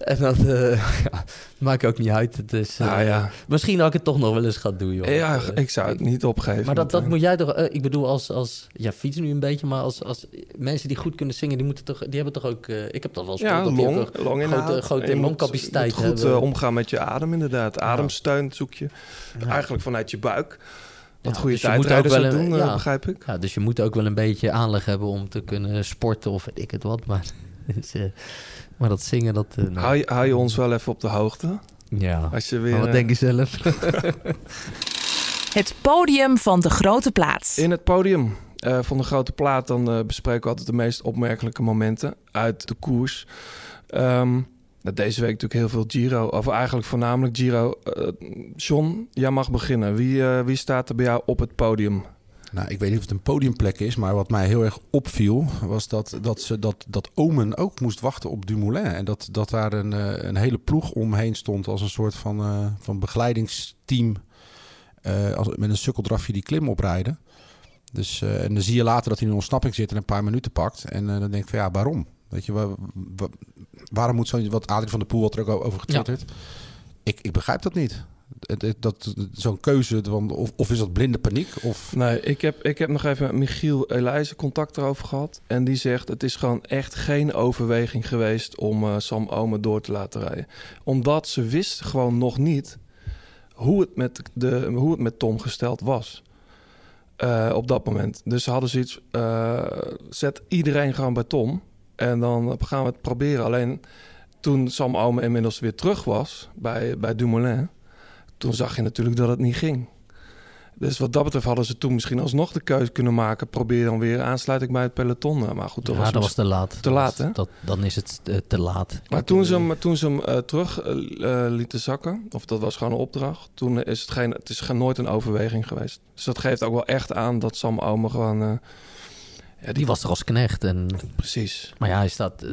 En dat eh, ja, maakt ook niet uit. Het is, Nou ja. Misschien dat ik het toch nog wel eens ga doen, joh. Ja, ik zou het niet opgeven. maar dat, dat moet jij toch... eh, ik bedoel, als, als... Ja, fiets nu een beetje, maar als, als mensen die goed kunnen zingen... die, moeten toch, die hebben toch ook... ik heb dat wel eens Ja, dat long, ook grote, En grote moet- longcapaciteit moet goed omgaan met je adem inderdaad. Ademsteun zoek je eigenlijk vanuit je buik. Wat Ja, goede dus je moet tijdrijders ook ook wel een- doen, ja. begrijp ik. Ja, dus je moet ook wel een beetje aanleg hebben om te kunnen sporten of weet ik het wat. Maar, dus, maar dat zingen, dat... eh, nou, Hou je, hou je ons wel even op de hoogte? Ja. Als je weer, Maar wat eh, denk je zelf? Het podium van de grote plaats. In het podium eh, van de grote plaat dan bespreken we altijd de meest opmerkelijke momenten uit de koers. Ehm, nou, deze week natuurlijk heel veel Giro, of eigenlijk voornamelijk Giro. John, jij mag beginnen. Wie, eh, wie staat er bij jou op het podium? Nou, ik weet niet of het een podiumplek is, maar wat mij heel erg opviel was dat, dat, ze, dat, dat Omen ook moest wachten op Dumoulin. En dat, dat daar een, eh, een hele ploeg omheen stond als een soort van, eh, van begeleidingsteam. eh, als, met een sukkeldrafje die klim oprijden. Dus, en dan zie je later dat hij in een ontsnapping zit en een paar minuten pakt. En dan denk ik van ja, waarom? Weet je, waar, wa- waarom moet zo'n, wat Adrie van der Poel had er ook over getwitterd. Ik, ik begrijp dat niet. Dat, zo'n keuze, of, of is dat blinde paniek? Of Nee, ik heb, ik heb nog even met Michiel Elijzen contact erover gehad. En die zegt, het is gewoon echt geen overweging geweest om eh, Sam Omen door te laten rijden. Omdat ze wisten gewoon nog niet hoe het met, de, hoe het met Tom gesteld was. eh, op dat moment. Dus ze hadden zoiets, eh, zet iedereen gewoon bij Tom. En dan gaan we het proberen. Alleen toen Sam Omen inmiddels weer terug was bij, bij Dumoulin... toen zag je natuurlijk dat het niet ging. Dus wat dat betreft hadden ze toen misschien alsnog de keuze kunnen maken. Probeer dan weer aansluiting bij het peloton. Nou, Maar goed, dat ja, was, dat was te laat. Te laat, hè? Dat, dan is het eh, te laat. Maar toen ze hem, toen ze hem eh, terug eh, lieten zakken, of dat was gewoon een opdracht, toen is het, geen, het is geen, nooit een overweging geweest. Dus dat geeft ook wel echt aan dat Sam Omen gewoon... ja, Die was er als knecht. En... Precies. Maar ja, hij staat... eh,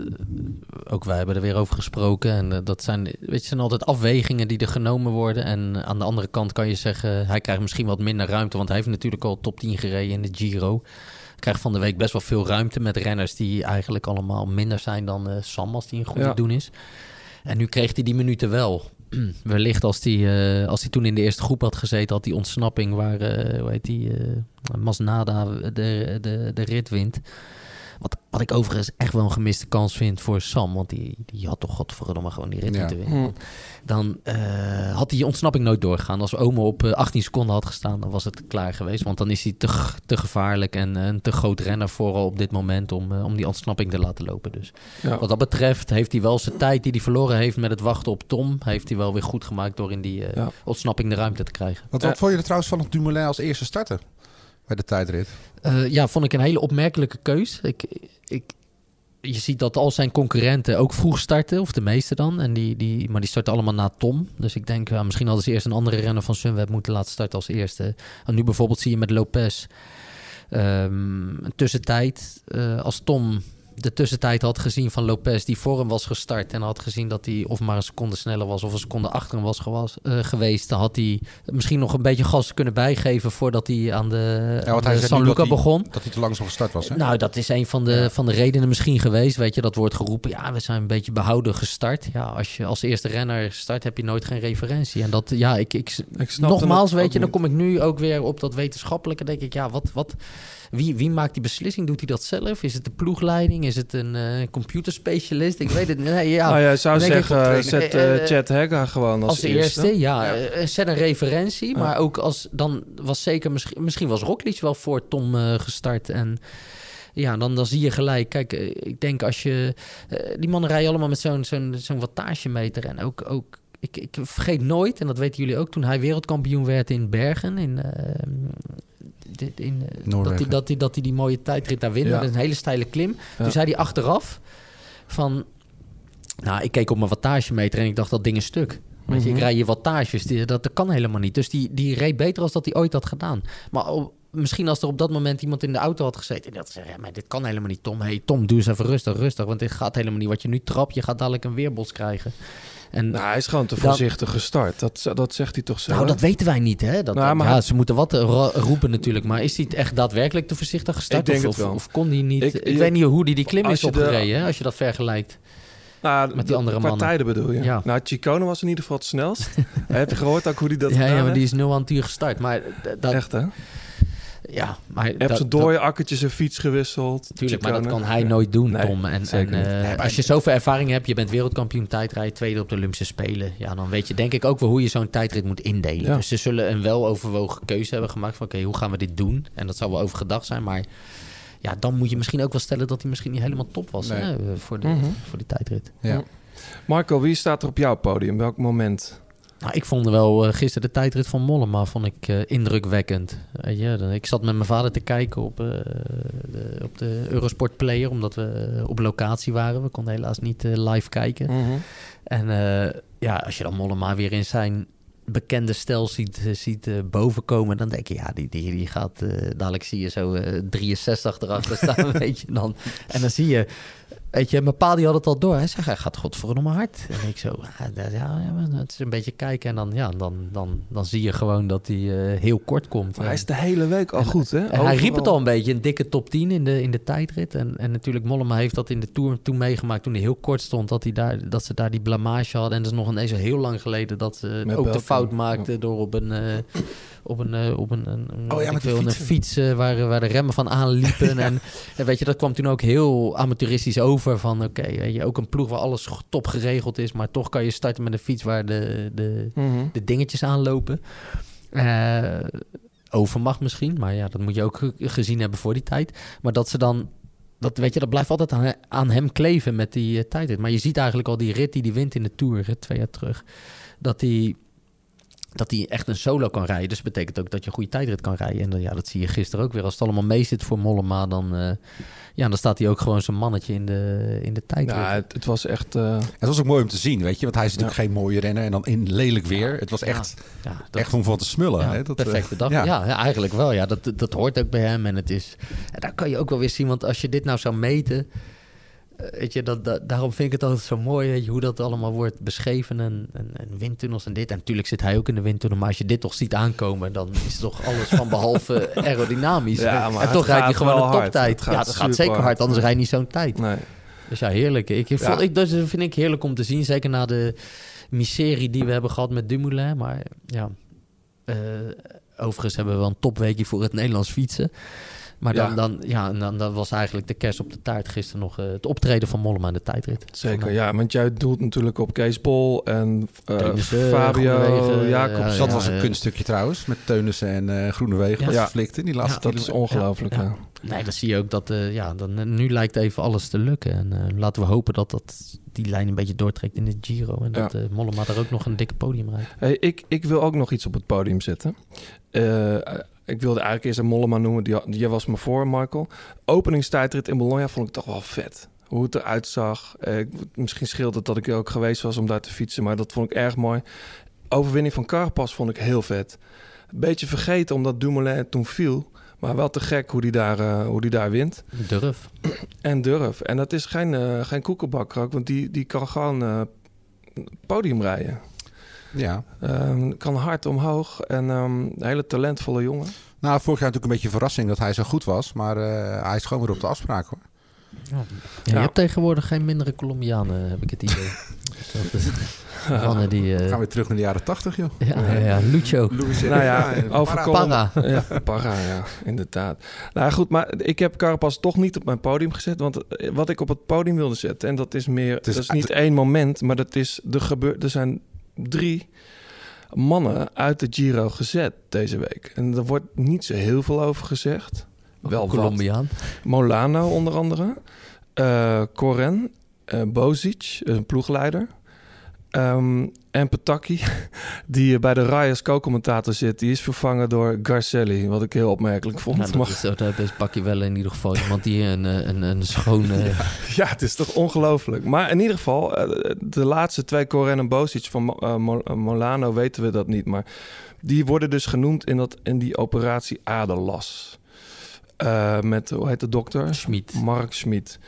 ook wij hebben er weer over gesproken. En eh, dat zijn, weet je, zijn altijd afwegingen die er genomen worden. En aan de andere kant kan je zeggen... Hij krijgt misschien wat minder ruimte. Want hij heeft natuurlijk al top 10 gereden in de Giro. Krijgt van de week best wel veel ruimte met renners... die eigenlijk allemaal minder zijn dan eh, Sam... als die een goede Ja. doen is. En nu kreeg hij die minuten wel. Wellicht als hij, eh, als hij toen in de eerste groep had gezeten... had die ontsnapping waar, eh, hoe heet die... eh, Masnada de, de, de rit wint. Wat, wat ik overigens echt wel een gemiste kans vind voor Sam. Want die, die had toch godverdomme gewoon die rit Ja. moeten winnen. Hm. Want Dan eh, had die ontsnapping nooit doorgegaan. Als Ome op eh, 18 seconden had gestaan, dan was het klaar geweest. Want dan is hij te, te gevaarlijk en eh, een te groot renner vooral op dit moment om, eh, om die ontsnapping te laten lopen. Dus Ja. wat dat betreft heeft hij wel zijn tijd die hij verloren heeft met het wachten op Tom. Heeft hij wel weer goed gemaakt door in die eh, Ja. ontsnapping de ruimte te krijgen. Wat, wat vond je er trouwens van het Dumoulin als eerste starter bij de tijdrit? Eh, ja, vond ik een hele opmerkelijke keus. Ik, ik, je ziet dat al zijn concurrenten ook vroeg starten, of de meeste dan. En die, die, maar die starten allemaal na Tom. Dus ik denk, misschien hadden ze eerst een andere renner van Sunweb moeten laten starten als eerste. En nu bijvoorbeeld zie je met Lopez ehm, een tussentijd. eh, als Tom de tussentijd had gezien van Lopez, die voor hem was gestart. En had gezien dat hij of maar een seconde sneller was of een seconde achter hem was gewas, eh, geweest. Dan had hij misschien nog een beetje gas kunnen bijgeven voordat hij aan de, Ja, aan de zei San Luca dat hij- begon. Dat hij te langzaam gestart was, hè? Nou, dat is een van de, van de redenen misschien geweest. Weet je, dat wordt geroepen. Ja, we zijn een beetje behouden gestart. Ja, als je als eerste renner start, heb je nooit geen referentie. En dat, ja, ik, ik, snap nogmaals, weet je, dan niet. kom ik nu ook weer op dat wetenschappelijke. Denk ik, ja, wat, wat, wie, wie maakt die beslissing? Doet hij dat zelf? Is het de ploegleiding? Is het een eh computerspecialist? Ik weet het niet. Nee, ja. nou, jij zou zeggen, zet eh, eh, eh, Chad Hegga gewoon als, als eerste, ja. Zet een referentie. Maar ook als dan was zeker misschien, misschien was Roglic wel voor Tom gestart. En ja, dan, dan zie je gelijk. Kijk, ik denk als je. die mannen rijden allemaal met zo'n zo'n zo'n wattagemeter. En ook. ook ik, ik vergeet nooit, en dat weten jullie ook, toen hij wereldkampioen werd in Bergen, in, dit- in, eh, dat, hij, dat, hij, dat hij die mooie tijdrit daar wint. Ja. Dat is een hele steile klim. Ja. Toen zei hij achteraf van, nou, ik keek op mijn wattagemeter en ik dacht dat ding is stuk. Weet je, ik Mhm. rij je wattages, die, dat, dat kan helemaal niet. Dus die, die reed beter als dat hij ooit had gedaan. Maar op- misschien als er op dat moment iemand in de auto had gezeten... en dat zei, ja, maar dit kan helemaal niet, Tom. hey, Tom, doe eens even rustig, rustig. Want dit gaat helemaal niet. Wat je nu trapt, je gaat dadelijk een weerbols krijgen. En Nou, hij is gewoon te dan- voorzichtig gestart. Dat, dat zegt hij toch zelf? Nou, dat weten wij niet, hè? Dat, Nou, maar ja, hij- ze moeten wat eh, ro- roepen natuurlijk. Maar is hij echt daadwerkelijk te voorzichtig gestart? Ik denk of, het wel. of kon hij niet... Ik- weet niet hoe die die klim is de- opgereden, hè? Als je dat vergelijkt. Nou, met die andere mannen. tijden bedoel je? Ja. Nou, Chicone was in ieder geval het snelst. Heb je gehoord ook hoe hij dat ja, ja, maar die is nul aan het uur gestart. Maar dat, Echt, hè? Ja, maar... Heeft dat- zijn dode akkertjes zijn fiets gewisseld. Tuurlijk, maar dat kan hij nooit doen, Nee, Tom. En, en, eh, Nee, als je zoveel ervaring hebt, je bent wereldkampioen tijdrijden, tweede op de Olympische Spelen. Ja, dan weet je denk ik ook wel hoe je zo'n tijdrit moet indelen. Ja. Dus ze zullen een weloverwogen keuze hebben gemaakt van oké, hoe gaan we dit doen? En dat zal wel overgedacht zijn, maar ja, dan moet je misschien ook wel stellen dat hij misschien niet helemaal top was Nee. hè, voor, de, Mhm. voor die tijdrit. Ja. Marco, wie staat er op jouw podium? Welk moment? Nou, ik vond wel eh, gisteren de tijdrit van Mollema vond ik eh, indrukwekkend. Dan- ik zat met mijn vader te kijken op, eh, de, op de Eurosport Player, omdat we op locatie waren. We konden helaas niet live kijken. Mhm. En ja, als je dan Mollema weer in zijn bekende stijl ziet, ziet eh, bovenkomen, dan denk je, ja, die, die, die gaat, eh, dadelijk zie je zo eh 63 erachter staan, weet je dan. En dan zie je, weet je, mijn pa die had het al door. Hij zei, hij gaat godverdomme hard. En ik zo, ja, ja, ja, het is een beetje kijken en dan, ja, dan, dan, dan zie je gewoon dat hij eh, heel kort komt. Maar hij is de hele week al goed, hè? en hij riep het al een beetje, een dikke top 10 in de, in de tijdrit. En, en natuurlijk, Mollema heeft dat in de Tour toen meegemaakt... toen hij heel kort stond, dat, hij daar, dat ze daar die blamage hadden. En dat is nog ineens heel lang geleden... dat ze Met ook de fout maakten door op een... eh, op een, eh, op een, een, een- Oh ja, met die een fiets eh, waar, waar de remmen van aanliepen. en, en weet je, dat kwam toen ook heel amateuristisch over. Van oké, je, ook een ploeg waar alles top geregeld is. Maar toch kan je starten met een fiets waar de, de, Mhm. de dingetjes aanlopen. Eh overmacht misschien, maar ja, dat moet je ook ge- gezien hebben voor die tijd. Maar dat ze dan, dat, weet je, dat blijft altijd aan, aan hem kleven met die eh, tijdrit. Maar je ziet eigenlijk al die rit die hij wint in de Tour, hè, twee jaar terug, dat hij dat hij echt een solo kan rijden. Dus dat betekent ook dat je een goede tijdrit kan rijden. En dan, ja, dat zie je gisteren ook weer. Als het allemaal mee zit voor Mollema, dan, eh, ja, dan staat hij ook gewoon zijn mannetje in de, in de tijdrit. Ja, het, het was echt... eh, Het was ook mooi om te zien, weet je. Want hij is natuurlijk geen mooie renner. En dan in lelijk weer. Het was echt, Ja, dat- echt om van te smullen. Ja, hè. Dat, eh, perfecte dag. Ja. Ja, eigenlijk wel. Ja, dat, dat hoort ook bij hem. En het is. En daar kan je ook wel weer zien. Want als je dit nou zou meten. Eh, Weet je, dat, dat- daarom vind ik het altijd zo mooi weet je, hoe dat allemaal wordt beschreven. En, en, en windtunnels en dit. En natuurlijk zit hij ook in de windtunnel. Maar als je dit toch ziet aankomen, dan is toch alles van behalve aerodynamisch. Ja, en toch rijdt hij gewoon een toptijd. Het gaat Ja, dat gaat zeker hard. hard. Anders rijdt hij niet zo'n tijd. nee. Dus ja, heerlijk. Ik, ik Ja. ik, dat vind ik heerlijk om te zien. Zeker na de miserie die we hebben gehad met Dumoulin. Maar ja, eh, overigens hebben we wel een topweekje voor het Nederlands fietsen. Maar dan, Ja. dan, ja, en dan, dan was eigenlijk de kerst op de taart gisteren nog eh, het optreden van Mollema in de tijdrit. Zeker, ja. Want jij doelt natuurlijk op Kees Bol en eh, Teunissen, Fabio Jacobs. ja, dat ja, was een eh, kunststukje trouwens. Met Teunissen en eh Groenewegen. Ja. In die laatste dat is ongelooflijk, Ja. ja. Nee, dan zie je ook dat, eh, ja, dan, eh, nu lijkt even alles te lukken. En eh, laten we hopen dat dat die lijn een beetje doortrekt in de Giro. En dat Ja. eh Mollema er ook nog een dikke podium rijdt. Hey, ik, ik wil ook nog iets op het podium zetten. Eh, ik wilde eigenlijk eerst een Mollema noemen. Die, die was me voor, Michael. Openingstijdrit in Bologna vond ik toch wel vet. Hoe het eruit zag. Eh, misschien scheelt het dat ik er ook geweest was om daar te fietsen, maar dat vond ik erg mooi. Overwinning van Carapaz vond ik heel vet. Beetje vergeten omdat Dumoulin toen viel. Maar wel te gek hoe die daar, eh, hoe die daar wint. Durf. En durf. En dat is geen, eh geen koekenbakker ook, want die, die kan gewoon eh, podium rijden. Ja. Ehm, kan hard omhoog en ehm, een hele talentvolle jongen. Nou, vorig jaar natuurlijk een beetje een verrassing dat hij zo goed was. Maar eh, hij is gewoon weer op de afspraak hoor. Ja, je hebt tegenwoordig geen mindere Colombianen, heb ik het idee. Is- mannen die... eh, Gaan we terug naar de jaren tachtig, joh. Ja, ja, ja, Lucio. Nou ja, over Para. Ja, para, ja, inderdaad. Nou goed, maar ik heb Carapaz toch niet op mijn podium gezet. Want eh, wat ik op het podium wilde zetten, en dat is meer, is- dat is niet één moment, maar dat is de gebeur. Er zijn drie mannen uit de Giro gezet deze week. En er wordt niet zo heel veel over gezegd. Wel. Colombiaan. Molano onder andere. eh Coren. eh Bozic, een ploegleider. Ehm, en Pataki, die bij de Rai als co-commentator zit, die is vervangen door Garcelli, wat ik heel opmerkelijk vond. Ja, dat Maar- is, dat is pak je wel in ieder geval iemand die een, eh, een, een schone... Ja, het is toch ongelooflijk. Maar in ieder geval, eh, de laatste twee, Coren en Bosic van Mo- eh, Mo- eh, Molano, weten we dat niet. Maar die worden dus genoemd in, dat, in die operatie Aderlas. Eh, met, hoe heet de dokter? Schmid. Mark Schmid.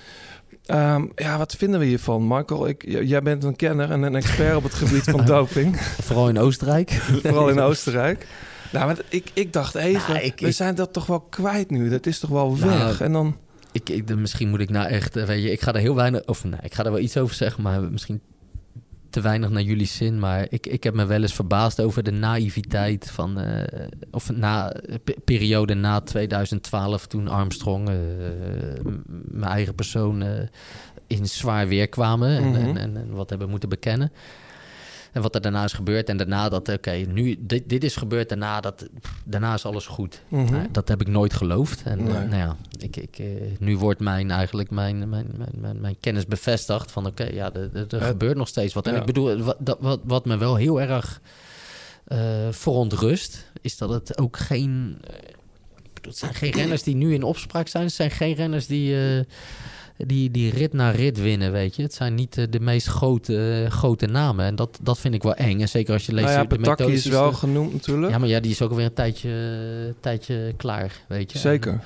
Ehm, ja, wat vinden we hiervan, Michael? Ik, jij bent een kenner en een expert op het gebied van doping. Vooral in Oostenrijk. Vooral in Oostenrijk. Nou, want ik, ik dacht even, Nou, ik- we ik- zijn dat toch wel kwijt nu. Dat is toch wel Nou, weg. En dan... Ik, ik, misschien moet ik nou echt, eh, weet je, ik ga er heel weinig, of nou, ik ga er wel iets over zeggen, maar misschien te weinig naar jullie zin. Maar ik, ik heb me wel eens verbaasd over de naïviteit van, eh, of na, pe- periode na 2012, toen Armstrong, eh, mijn eigen persoon, eh, in zwaar weer kwamen en, Mhm. en, en, en wat hebben moeten bekennen. En wat er daarna is gebeurd. En daarna dat, oké, nu, dit, dit is gebeurd. Daarna, dat, pff, daarna is alles goed. Mhm. Nou, dat heb ik nooit geloofd. En eh, nou ja, ik, ik, eh, nu wordt mijn, eigenlijk mijn, mijn, mijn, mijn, mijn kennis bevestigd. Van oké, ja, er, gebeurt nog steeds wat. En ja. ik bedoel, wat, dat, wat, wat me wel heel erg eh verontrust... is dat het ook geen... het zijn geen renners die nu in opspraak zijn. Het zijn geen renners die... eh, die, die rit na rit winnen, weet je. Het zijn niet eh, de meest grote, eh, grote namen. En dat, dat vind ik wel eng. En zeker als je leest... Nou ja, de Pataki is wel die- genoemd natuurlijk. Ja, maar ja, die is ook alweer een tijdje, tijdje klaar, weet je. Zeker. En,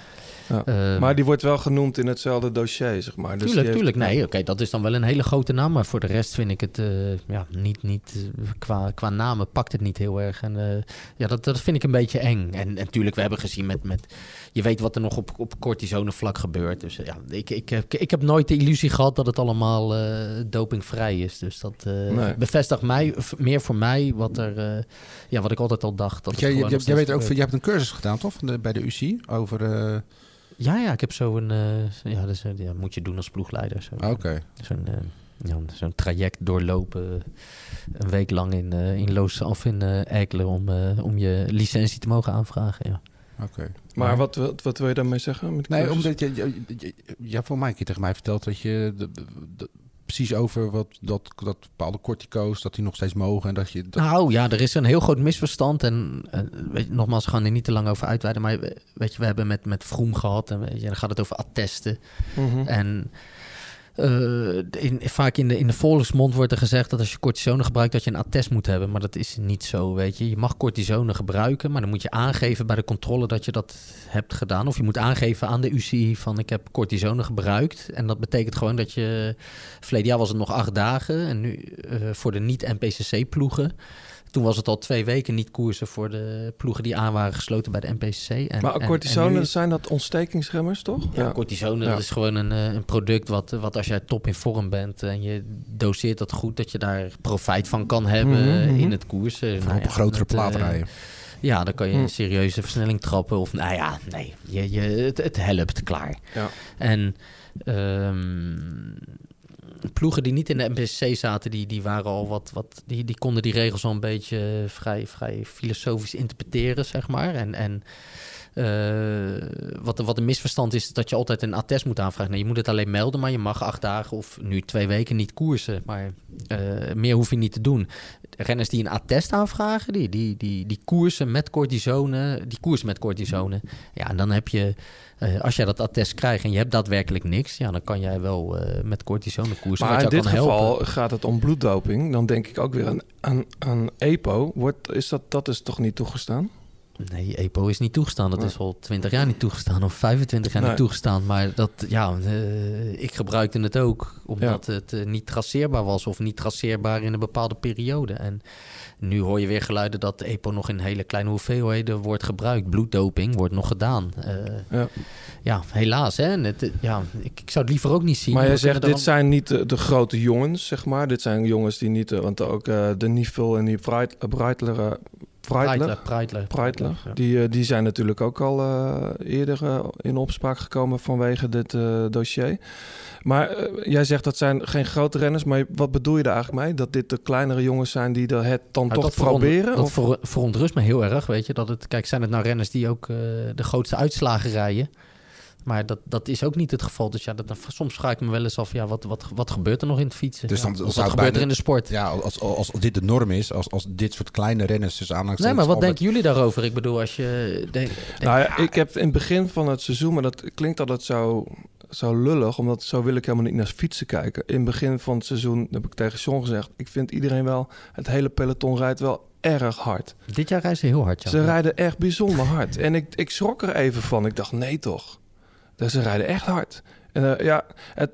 Ja. eh, maar die wordt wel genoemd in hetzelfde dossier, zeg maar. Dus tuurlijk, heeft- tuurlijk. Nee, oké, dat is dan wel een hele grote naam. Maar voor de rest vind ik het eh, ja, niet, niet eh, qua, qua namen pakt het niet heel erg. En eh, ja, dat, dat vind ik een beetje eng. En, en natuurlijk, we hebben gezien met, met... Je weet wat er nog op, op cortisonevlak gebeurt. Dus ja, ik, ik, heb, ik heb nooit de illusie gehad dat het allemaal eh, dopingvrij is. Dus dat eh, Nee. bevestigt mij, meer voor mij, wat, er, eh, ja, wat ik altijd al dacht. Dat het Jij, jij, weet ook, jij hebt een cursus gedaan, toch? Van de- bij de UC over... Ja, ja, ik heb zo'n... eh ja, dat is, eh, ja, moet je doen als ploegleider. Zo. Oké. Zo'n eh, ja, zo'n traject doorlopen. Een week lang in, in Loos of in Eikelen om, eh, om je licentie te mogen aanvragen. Ja. Oké. Maar wat, wat, wat wil je daarmee zeggen? Met Nee, omdat je, je, je, je hebt voor mij een keer tegen mij verteld dat je de- de- precies over wat dat, dat bepaalde cortico's dat die nog steeds mogen en dat je dat, Nou ja, er is een heel groot misverstand. En weet je, nogmaals, we gaan er niet te lang over uitweiden. Maar weet je, we hebben met, met Vroom gehad. En weet je, dan gaat het over attesten. Mhm. En in, vaak in de, in de volksmond wordt er gezegd dat als je cortisone gebruikt, dat je een attest moet hebben. Maar dat is niet zo, weet je. Je mag cortisone gebruiken, maar dan moet je aangeven bij de controle dat je dat hebt gedaan. Of je moet aangeven aan de UCI van ik heb cortisone gebruikt. En dat betekent gewoon dat je... Verleden jaar was het nog acht dagen. En nu eh, voor de niet-NPCC-ploegen... Toen was het al twee weken niet koersen voor de ploegen die aan waren gesloten bij de NPCC. En, maar en- cortisone, en nu is- zijn dat ontstekingsremmers, toch? ja, cortisone Ja. dat is gewoon een, eh, een product wat, wat als jij top in vorm bent en je doseert dat goed, dat je daar profijt van kan hebben Mhm, mhm. in het koersen. Vooral Nou op ja, een grotere eh, rijden. Ja, dan kan je Hm. een serieuze versnelling trappen. Of nou ja, nee, je, je, het, het helpt klaar. Ja. En ehm, ploegen die niet in de NPC zaten, die, die waren al wat, wat die, die konden die regels al een beetje vrij, vrij filosofisch interpreteren, zeg maar. En, en wat, wat een misverstand is, dat je altijd een attest moet aanvragen. Nee, je moet het alleen melden, maar je mag acht dagen of nu twee weken niet koersen. Maar eh, meer hoef je niet te doen. Renners die een attest aanvragen, die, die, die, die koersen met cortisone, die koersen met cortisone. Ja, en dan heb je, eh, als jij dat attest krijgt en je hebt daadwerkelijk niks, ja, dan kan jij wel eh, met cortisone koersen. Maar in dit geval helpen. gaat het om bloeddoping. Dan denk ik ook weer aan, aan, aan EPO. Wordt, is dat, dat is toch niet toegestaan? Nee, EPO is niet toegestaan. Dat is al 20 jaar niet toegestaan of 25 jaar Nee. niet toegestaan. Maar dat, ja, eh, ik gebruikte het ook omdat het eh, niet traceerbaar was of niet traceerbaar in een bepaalde periode. En nu hoor je weer geluiden dat EPO nog in hele kleine hoeveelheden wordt gebruikt. Bloeddoping wordt nog gedaan. Eh, Ja. ja. helaas. Hè? Het, ja, ik, ik zou het liever ook niet zien. Maar jij zegt, dit zijn niet de, de grote jongens, zeg maar. Dit zijn jongens die niet... Want ook de Nivel en die Breit- Breitler... Breitler, ja. die, eh, die zijn natuurlijk ook al eh, eerder eh, in opspraak gekomen vanwege dit dossier. Maar jij zegt dat zijn geen grote renners, maar wat bedoel je daar eigenlijk mee? Dat dit de kleinere jongens zijn die er het dan Nou, toch dat proberen? Dat ver- verontrust me heel erg, weet je. Dat het, kijk, zijn het nou renners die ook de grootste uitslagen rijden? Maar dat, dat is ook niet het geval. Dus ja, dat, soms vraag ik me wel eens af, ja, wat, wat, wat gebeurt er nog in het fietsen? Dus dan, wat zou het gebeurt er in de sport? Ja, als, als, als dit de norm is, als, als dit soort kleine renners dus Nee, aanhalingstekens... maar wat altijd- denken jullie daarover? Ik bedoel, als je... Denk- Nou ja, ik heb in het begin van het seizoen, maar dat klinkt altijd zo, zo lullig, omdat zo wil ik helemaal niet naar fietsen kijken. In het begin van het seizoen heb ik tegen John gezegd, ik vind iedereen wel, het hele peloton rijdt wel erg hard. Dit jaar rijden ze heel hard, ja. Ze rijden echt bijzonder hard. En ik, ik schrok er even van. Ik dacht, nee toch. Dus ze rijden echt hard. En eh, ja, het,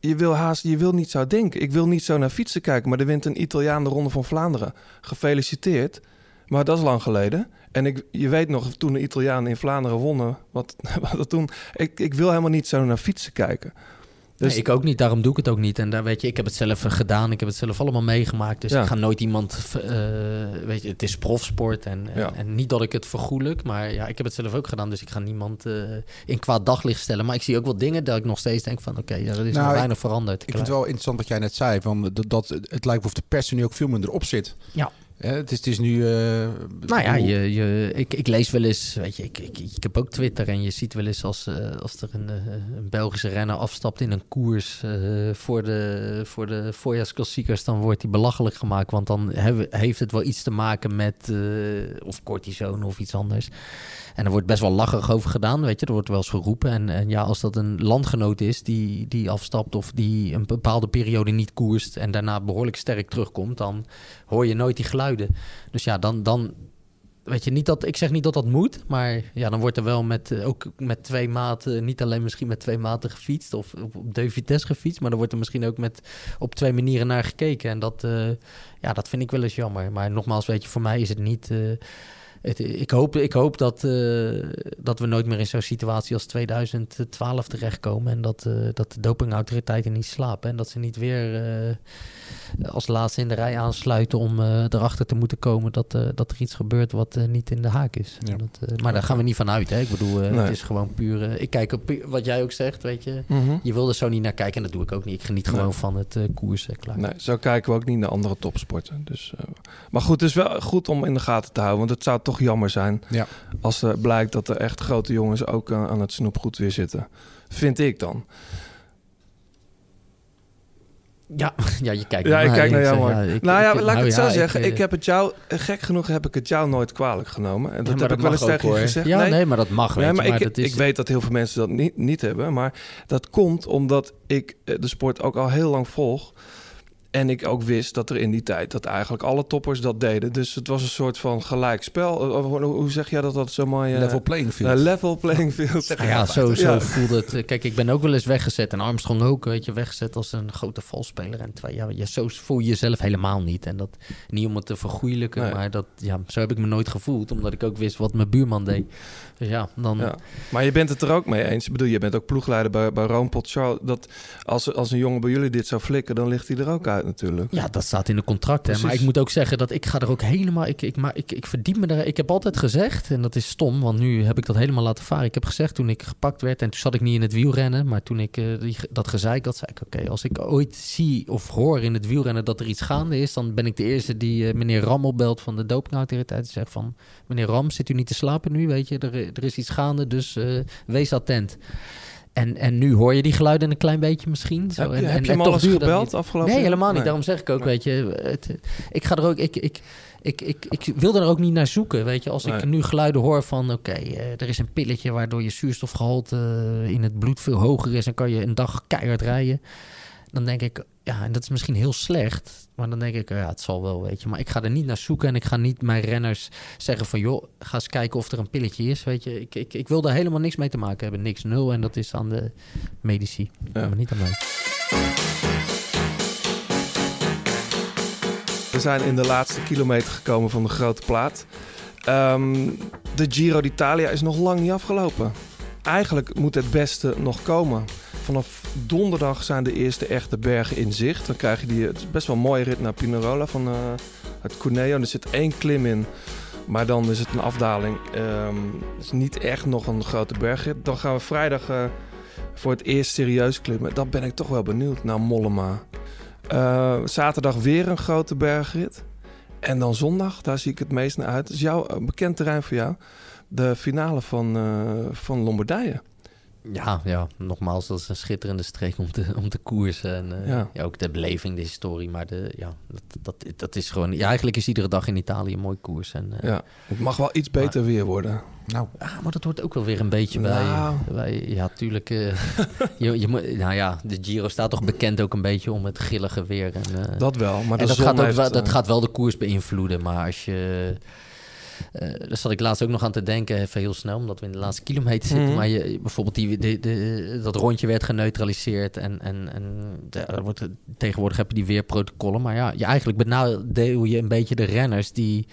je wil haast, je wil niet zo denken. Ik wil niet zo naar fietsen kijken, maar er wint een Italiaan de Ronde van Vlaanderen. Gefeliciteerd. Maar dat is lang geleden. En ik, je weet nog, toen de Italianen in Vlaanderen wonnen, wat, wat dat toen... Ik, ik wil helemaal niet zo naar fietsen kijken. Dus Nee, ik ook niet, daarom doe ik het ook niet. En daar weet je, ik heb het zelf eh, gedaan, ik heb het zelf allemaal meegemaakt. Dus Ja. ik ga nooit iemand, eh, weet je, het is profsport en, en, Ja. en niet dat ik het vergoelijk, maar ja, ik heb het zelf ook gedaan. Dus ik ga niemand eh, in kwaad daglicht stellen. Maar ik zie ook wel dingen dat ik nog steeds denk van, oké, ja, er is Nou, nog ik- weinig veranderd. Ik vind het wel interessant wat jij net zei. Van dat, dat het lijkt of de pers er nu ook veel minder op zit. Ja. Hè, het, is, het is nu... eh, Nou ja, je, je, ik, ik lees wel eens, weet je, ik, ik, ik heb ook Twitter en je ziet wel eens als, eh, als er een, eh, een Belgische renner afstapt in een koers voor, de, voor de voorjaarsklassiekers, dan wordt hij belachelijk gemaakt. Want dan heeft het wel iets te maken met of cortisone of iets anders. En er wordt best wel lacherig over gedaan, weet je. Er wordt wel eens geroepen. En, en ja, als dat een landgenoot is die, die afstapt of die een bepaalde periode niet koerst en daarna behoorlijk sterk terugkomt, dan hoor je nooit die geluiden. Dus ja, dan, dan weet je niet dat ik zeg niet dat dat moet, maar ja, dan wordt er wel met eh, ook met twee maten, niet alleen misschien met twee maten gefietst of op, op de vitesse gefietst, maar dan wordt er misschien ook met op twee manieren naar gekeken. En dat, eh, ja, dat vind ik wel eens jammer. Maar nogmaals, weet je, voor mij is het niet. eh, het, ik, hoop, ik hoop dat, eh, dat we nooit meer in zo'n situatie als 2012 terechtkomen. En dat, eh, dat de dopingautoriteiten niet slapen. En dat ze niet weer eh, als laatste in de rij aansluiten om erachter te moeten komen dat, dat er iets gebeurt wat niet in de haak is. Ja. Dat, maar daar gaan we niet van uit. Hè? Ik bedoel, Nee. het is gewoon puur. ik kijk op wat jij ook zegt, weet je. Mhm. Je wil er zo niet naar kijken en dat doe ik ook niet. Ik geniet gewoon Nee. van het koersen. Klaar. Nee, zo kijken we ook niet naar andere topsporten. Dus, maar goed, het is wel goed om in de gaten te houden. Want het zou toch jammer zijn Ja. als er blijkt dat er echt grote jongens ook aan, aan het snoepgoed weer zitten. Vind ik dan. Ja, ja, je kijkt Ja, ik kijk naar jou, ja, ik- nou ja, ik- laat ik nou het zo ja, zeggen. eh, Ik, heb het jou, gek genoeg heb ik het jou nooit kwalijk genomen. En dat maar heb dat ik wel eens tegen je gezegd. Ja, nee, maar dat mag, weet Nee, je, maar maar dat is- ik weet dat heel veel mensen dat niet, niet hebben. Maar dat komt omdat ik eh, de sport ook al heel lang volg. En ik ook wist dat er in die tijd dat eigenlijk alle toppers dat deden. Dus het was een soort van gelijk spel. Eh, Hoe hoe zeg jij dat dat zo mooi... eh, Level playing field. eh, level playing field. Ja, zo, zo Ja. voelde het. Kijk, ik ben ook wel eens weggezet. En Armstrong ook, weet je, weggezet als een grote valspeler. En terwijl, ja, ja, zo voel je jezelf helemaal niet. En dat niet om het te vergoeilijken, Nee. maar dat, ja, zo heb ik me nooit gevoeld. Omdat ik ook wist wat mijn buurman deed. Dus ja, dan... Ja. Maar je bent het er ook mee eens. Ik bedoel, je bent ook ploegleider bij, bij Roompot Charles. Dat als, als een jongen bij jullie dit zou flikken, dan ligt hij er ook uit. Natuurlijk. Ja, dat staat in de contracten. hè. Maar ik moet ook zeggen dat ik ga er ook helemaal... Ik, ik, maar ik, ik verdiep me daar... Ik heb altijd gezegd, en dat is stom, want nu heb ik dat helemaal laten varen. Ik heb gezegd toen ik gepakt werd, en toen zat ik niet in het wielrennen, maar toen ik die, dat gezeik had, zei ik... Oké, als ik ooit zie of hoor in het wielrennen dat er iets gaande is, dan ben ik de eerste die eh, meneer Ram opbelt van de dopingautoriteit. en Zegt van, meneer Ram, zit u niet te slapen nu? Weet je, er, er is iets gaande, dus eh, wees attent. En, en nu hoor je die geluiden een klein beetje misschien. Zo. Heb je- en, heb en, je en toch gebeld afgelopen Nee, helemaal niet. Nee. Daarom zeg ik ook, weet je... Het, ik ga er ook... Ik, ik, ik, ik, ik wil er ook niet naar zoeken, weet je. Als ik nu geluiden hoor van... Oké, eh, er is een pilletje waardoor je zuurstofgehalte eh, in het bloed veel hoger is... en kan je een dag keihard rijden. Dan denk ik, ja, en dat is misschien heel slecht... maar dan denk ik, ja, het zal wel, weet je. Maar ik ga er niet naar zoeken en ik ga niet mijn renners zeggen van... joh, ga eens kijken of er een pilletje is, weet je. Ik, ik, ik wil daar helemaal niks mee te maken hebben. Niks, nul. En dat is aan de medici, maar niet aan mij. We zijn in de laatste kilometer gekomen van de grote plaat. Ehm, de Giro d'Italia is nog lang niet afgelopen. Eigenlijk moet het beste nog komen. Vanaf donderdag zijn de eerste echte bergen in zicht. Dan krijg je die, het best wel een mooie rit naar Pinerolo van uh, het Cuneo. Er zit één klim in, maar dan is het een afdaling. Ehm, het is niet echt nog een grote bergrit. Dan gaan we vrijdag uh, voor het eerst serieus klimmen. Dan ben ik toch wel benieuwd naar Mollema. Uh, zaterdag weer een grote bergrit. En dan zondag, daar zie ik het meest naar uit. Dat is jouw bekend terrein voor jou. De finale van, uh, van Lombardije. Ja, ja, nogmaals, dat is een schitterende streek om te, om te koersen. En, uh, ja. ja. ook de beleving, de historie. Maar de, ja, dat, dat, dat is gewoon... Ja, eigenlijk is iedere dag in Italië een mooi koers. En, uh, ja, het mag wel iets beter maar, weer worden. Nou, ja, maar dat hoort ook wel weer een beetje nou. bij, bij... Ja, tuurlijk. Uh, je, je moet, nou ja, de Giro staat toch bekend ook een beetje om het grillige weer. En, uh, dat wel, maar en dat, gaat ook heeft, wel, dat gaat wel de koers beïnvloeden. Maar als je... Uh, daar zat ik laatst ook nog aan te denken, even heel snel, omdat we in de laatste kilometer zitten. Mhm. Maar je, bijvoorbeeld die, de, de, dat rondje werd geneutraliseerd en, en, en er wordt, tegenwoordig heb je die weerprotocollen. Maar ja, je eigenlijk benadeel je een beetje de renners die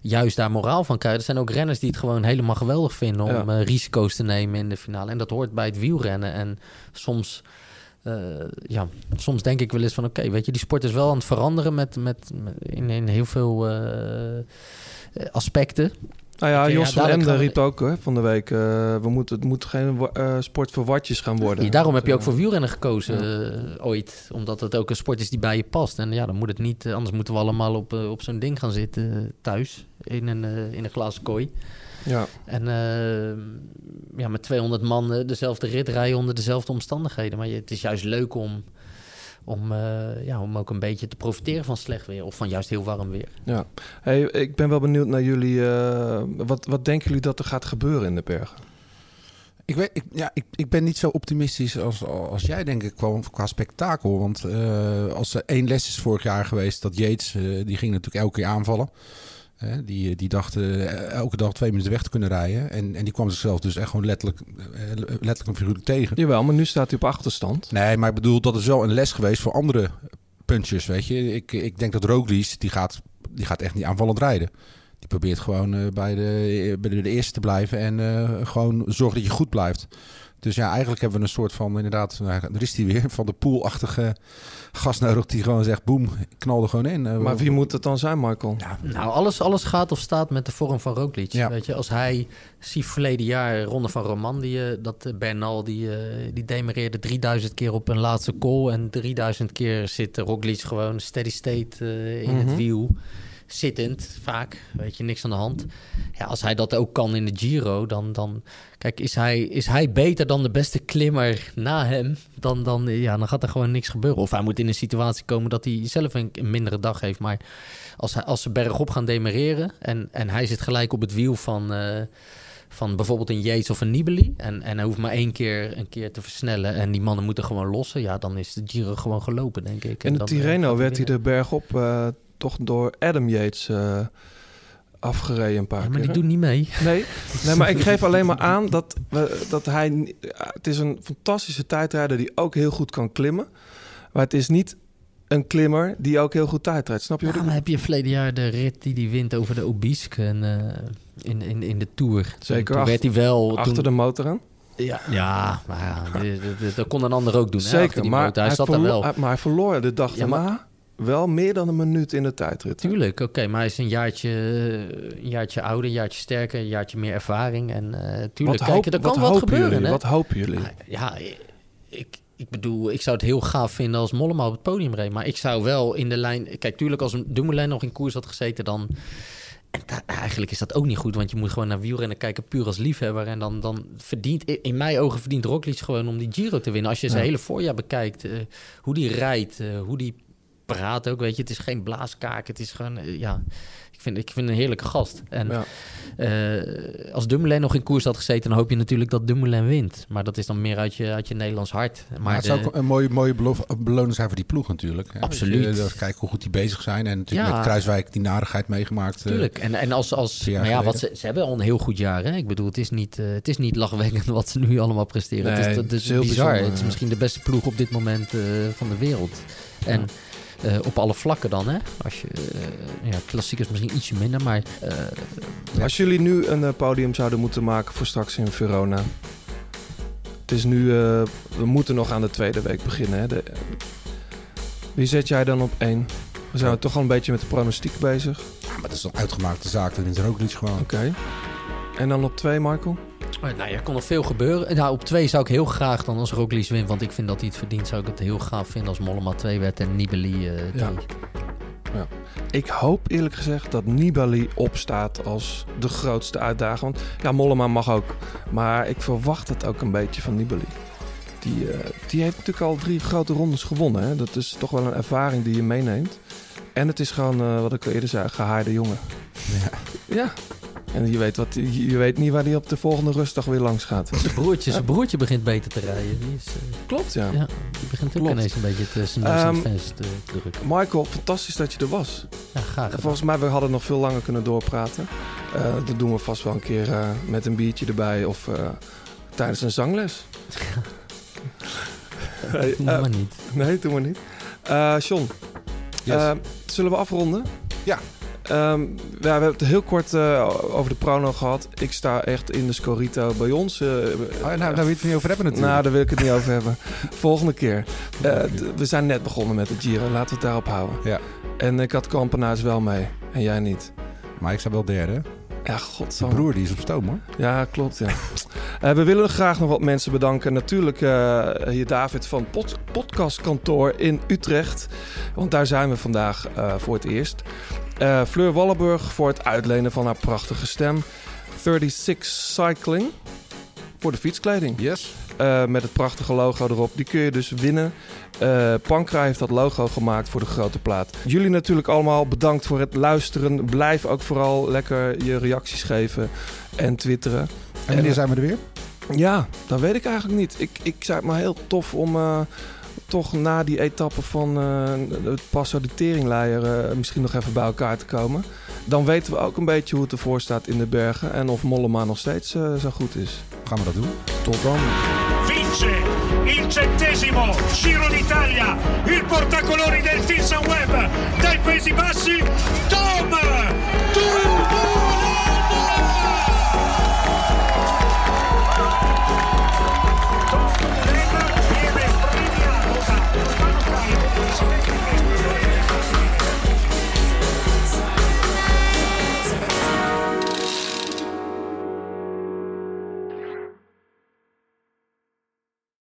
juist daar moraal van krijgen. Er zijn ook renners die het gewoon helemaal geweldig vinden om Ja. uh, risico's te nemen in de finale. En dat hoort bij het wielrennen. En soms... Uh, ja, soms denk ik wel eens van oké, weet je, die sport is wel aan het veranderen met, met, met in, in heel veel uh, aspecten. Nou ja, Oké, Jos ja, van Emden riep ook hè, van de week... eh, we moeten, het moet geen eh, sport voor watjes gaan worden. Ja, daarom heb je ook Eh, voor wielrennen gekozen eh, ooit. Omdat het ook een sport is die bij je past. En ja, dan moet het niet... eh, anders moeten we allemaal op, eh, op zo'n ding gaan zitten eh, thuis. In een, eh, in een glazen kooi. Ja. En eh, ja, met 200 man eh, dezelfde rit rijden onder dezelfde omstandigheden. Maar je, het is juist leuk om, om, eh, ja, om ook een beetje te profiteren van slecht weer. Of van juist heel warm weer. Ja. Hey, ik ben wel benieuwd naar jullie. eh, wat, wat denken jullie dat er gaat gebeuren in de bergen? Ik, weet, ik, ja, ik, ik ben niet zo optimistisch als, als jij, denk ik, qua, qua spektakel. Want uh, als er één les is vorig jaar geweest, dat Yates, uh, die ging natuurlijk elke keer aanvallen. Uh, die, die dacht elke dag twee minuten weg te kunnen rijden. En, en die kwam zichzelf dus echt gewoon letterlijk, letterlijk en figuurlijk tegen. Jawel, maar nu staat hij op achterstand. Nee, maar ik bedoel, dat is wel een les geweest voor andere punchers, weet je. Ik, ik denk dat Roglic, die gaat, die gaat echt niet aanvallend rijden. Die probeert gewoon uh, bij, de, bij de, eerste te blijven en uh, gewoon zorgen dat je goed blijft. Dus ja, eigenlijk hebben we een soort van, inderdaad, nou, er is die weer, van de poolachtige gast nodig die gewoon zegt, boem, knal er gewoon in. Uh, maar wie moet het dan zijn, Michael? Ja, nou, alles, alles gaat of staat met de vorm van Roglic. Ja. Weet je, als hij, zie verleden jaar, Ronde van Romandie, dat Bernal, die, die demereerde 3000 keer op een laatste call en 3000 keer zit Roglic gewoon steady state in mm -hmm. het wiel zittend vaak, weet je, niks aan de hand. Ja, als hij dat ook kan in de Giro, dan, dan kijk, is hij, is hij beter dan de beste klimmer na hem, dan, dan, ja, dan gaat er gewoon niks gebeuren. Of hij moet in een situatie komen dat hij zelf een, een mindere dag heeft. Maar als, hij, als ze bergop gaan demereren en, en hij zit gelijk op het wiel van... Uh, van bijvoorbeeld een Yates of een Nibali. En, en hij hoeft maar één keer, een keer te versnellen. En die mannen moeten gewoon lossen. Ja, dan is de Giro gewoon gelopen, denk ik. En, en de Tirreno uh, werd hij de berg op uh, toch door Adam Yates uh, afgereden een paar ja, maar keer. die doet niet mee. Nee, nee maar ik geef alleen maar aan dat, we, dat hij... Het is een fantastische tijdrijder die ook heel goed kan klimmen. Maar het is niet een klimmer die ook heel goed tijdrijdt. Snap je maar heb je verleden jaar de rit die hij wint over de Obisque en, uh, in, in, in de Tour? Zeker. Toen, toen werd hij wel... Achter toen, de motor aan? Ja, ja maar ja, dat kon een ander ook doen. Zeker, hè, maar hij, hij zat verloor, daar wel. Maar hij verloor de dag Ja, daarna. Wel meer dan een minuut in de tijdrit. Tuurlijk, oké, maar hij is een jaartje, een jaartje ouder, een jaartje sterker, een jaartje meer ervaring. En eh tuurlijk, Wat kijk, er kan wat gebeuren. jullie? Hè? Wat hopen jullie? Ja, ik, ik bedoel, ik zou het heel gaaf vinden als Mollema op het podium reed. Maar ik zou wel in de lijn... Kijk, tuurlijk, als Dumoulin nog in koers had gezeten, dan... En da- eigenlijk is dat ook niet goed, want je moet gewoon naar wielrennen kijken puur als liefhebber. En dan, dan verdient, in mijn ogen verdient Roglic gewoon om die Giro te winnen. Als je zijn Ja. hele voorjaar bekijkt, eh, hoe die rijdt, eh, hoe die praat ook, weet je. Het is geen blaaskaak, het is gewoon, eh, ja... Ik vind, ik vind een heerlijke gast. En Ja. eh, als Dumoulin nog in koers had gezeten, dan hoop je natuurlijk dat Dumoulin wint. Maar dat is dan meer uit je, uit je Nederlands hart. Maar Maar het de- zou ook een mooie, mooie beloning zijn voor die ploeg natuurlijk. hè. Absoluut. Je, dat kijken hoe goed die bezig zijn. En natuurlijk Ja. met Kruiswijk die narigheid meegemaakt. eh, Tuurlijk. En, en als, als maar ja, wat ze, ze hebben al een heel goed jaar. Hè? Ik bedoel, het is niet, eh, het is niet lachwekkend wat ze nu allemaal presteren. het Nee, is, het is is heel bizar. bijzonder, het is ja. misschien de beste ploeg op dit moment eh, van de wereld. En eh, op alle vlakken dan, hè? Als je, eh, ja, klassiek is misschien ietsje minder, maar eh, Als jullie nu een podium zouden moeten maken voor straks in Verona. Het is nu, eh, we moeten nog aan de tweede week beginnen. Hè? De, wie zet jij dan op één? We zijn toch al een beetje met de pronostiek bezig. Ja, maar dat is toch uitgemaakte zaak. Dat is er ook niet gewoon. Oké. En dan op twee, Michael? Nou, er kon nog veel gebeuren. Nou, op twee zou ik heel graag dan als Roglic wint, want ik vind dat hij het verdient. Zou ik het heel gaaf vinden als Mollema 2 werd en Nibali eh Ja. Ja. Ik hoop eerlijk gezegd dat Nibali opstaat als de grootste uitdager. Want ja, Mollema mag ook. Maar ik verwacht het ook een beetje van Nibali. Die, eh, die heeft natuurlijk al drie grote rondes gewonnen. Hè? Dat is toch wel een ervaring die je meeneemt. En het is gewoon, eh, wat ik al eerder zei, een gehaarde jongen. Ja. Ja. En je weet, wat, je weet niet waar hij op de volgende rustdag weer langs gaat. Zijn broertje, zijn broertje begint beter te rijden. Die is, eh, Klopt, ja. ja, die begint ook Klopt. ineens een beetje te, zijn het Ehm, te drukken. Michael, fantastisch dat je er was. Ja, graag gedaan. Volgens mij, we hadden nog veel langer kunnen doorpraten. Eh, dat doen we vast wel een keer eh, met een biertje erbij of eh, tijdens een zangles. Hey, Doe maar niet. Nee, doen we niet. Eh John, Yes. zullen we afronden? Ja. Ehm, ja, we hebben het heel kort eh, over de prono gehad. Ik sta echt in de Scorito bij ons. eh, Oh, nou, daar wil je het niet over hebben natuurlijk. nou, daar wil ik het niet over hebben. Volgende keer. Eh, we zijn net begonnen met de Giro. Laten we het daarop houden. Ja. En ik had Kampenaars wel mee. En jij niet. Maar ik sta wel derde. Ja, Zijn godsamme. broer die is op stoom hoor. Ja, klopt. Ja. We willen graag nog wat mensen bedanken. Natuurlijk eh, hier David van Pod Podcastkantoor in Utrecht. Want daar zijn we vandaag voor het eerst. Eh, Fleur Wallenburg voor het uitlenen van haar prachtige stem. 36 Cycling voor de fietskleding. Yes. Eh, met het prachtige logo erop. Die kun je dus winnen. Pankra heeft dat logo gemaakt voor de grote plaat. Jullie natuurlijk allemaal bedankt voor het luisteren. Blijf ook vooral lekker je reacties geven en twitteren. En wanneer zijn we er weer? Ja, dat weet ik eigenlijk niet. Ik, ik zei het maar heel tof om toch na die etappe van eh, het Passo de Teringleier eh, misschien nog even bij elkaar te komen. Dan weten we ook een beetje hoe het ervoor staat in de bergen en of Mollema nog steeds eh, zo goed is. Gaan we dat doen? Tot dan. vince il centesimo Giro d'Italia, il portacolori del Team Sunweb dai Paesi Bassi, Tom!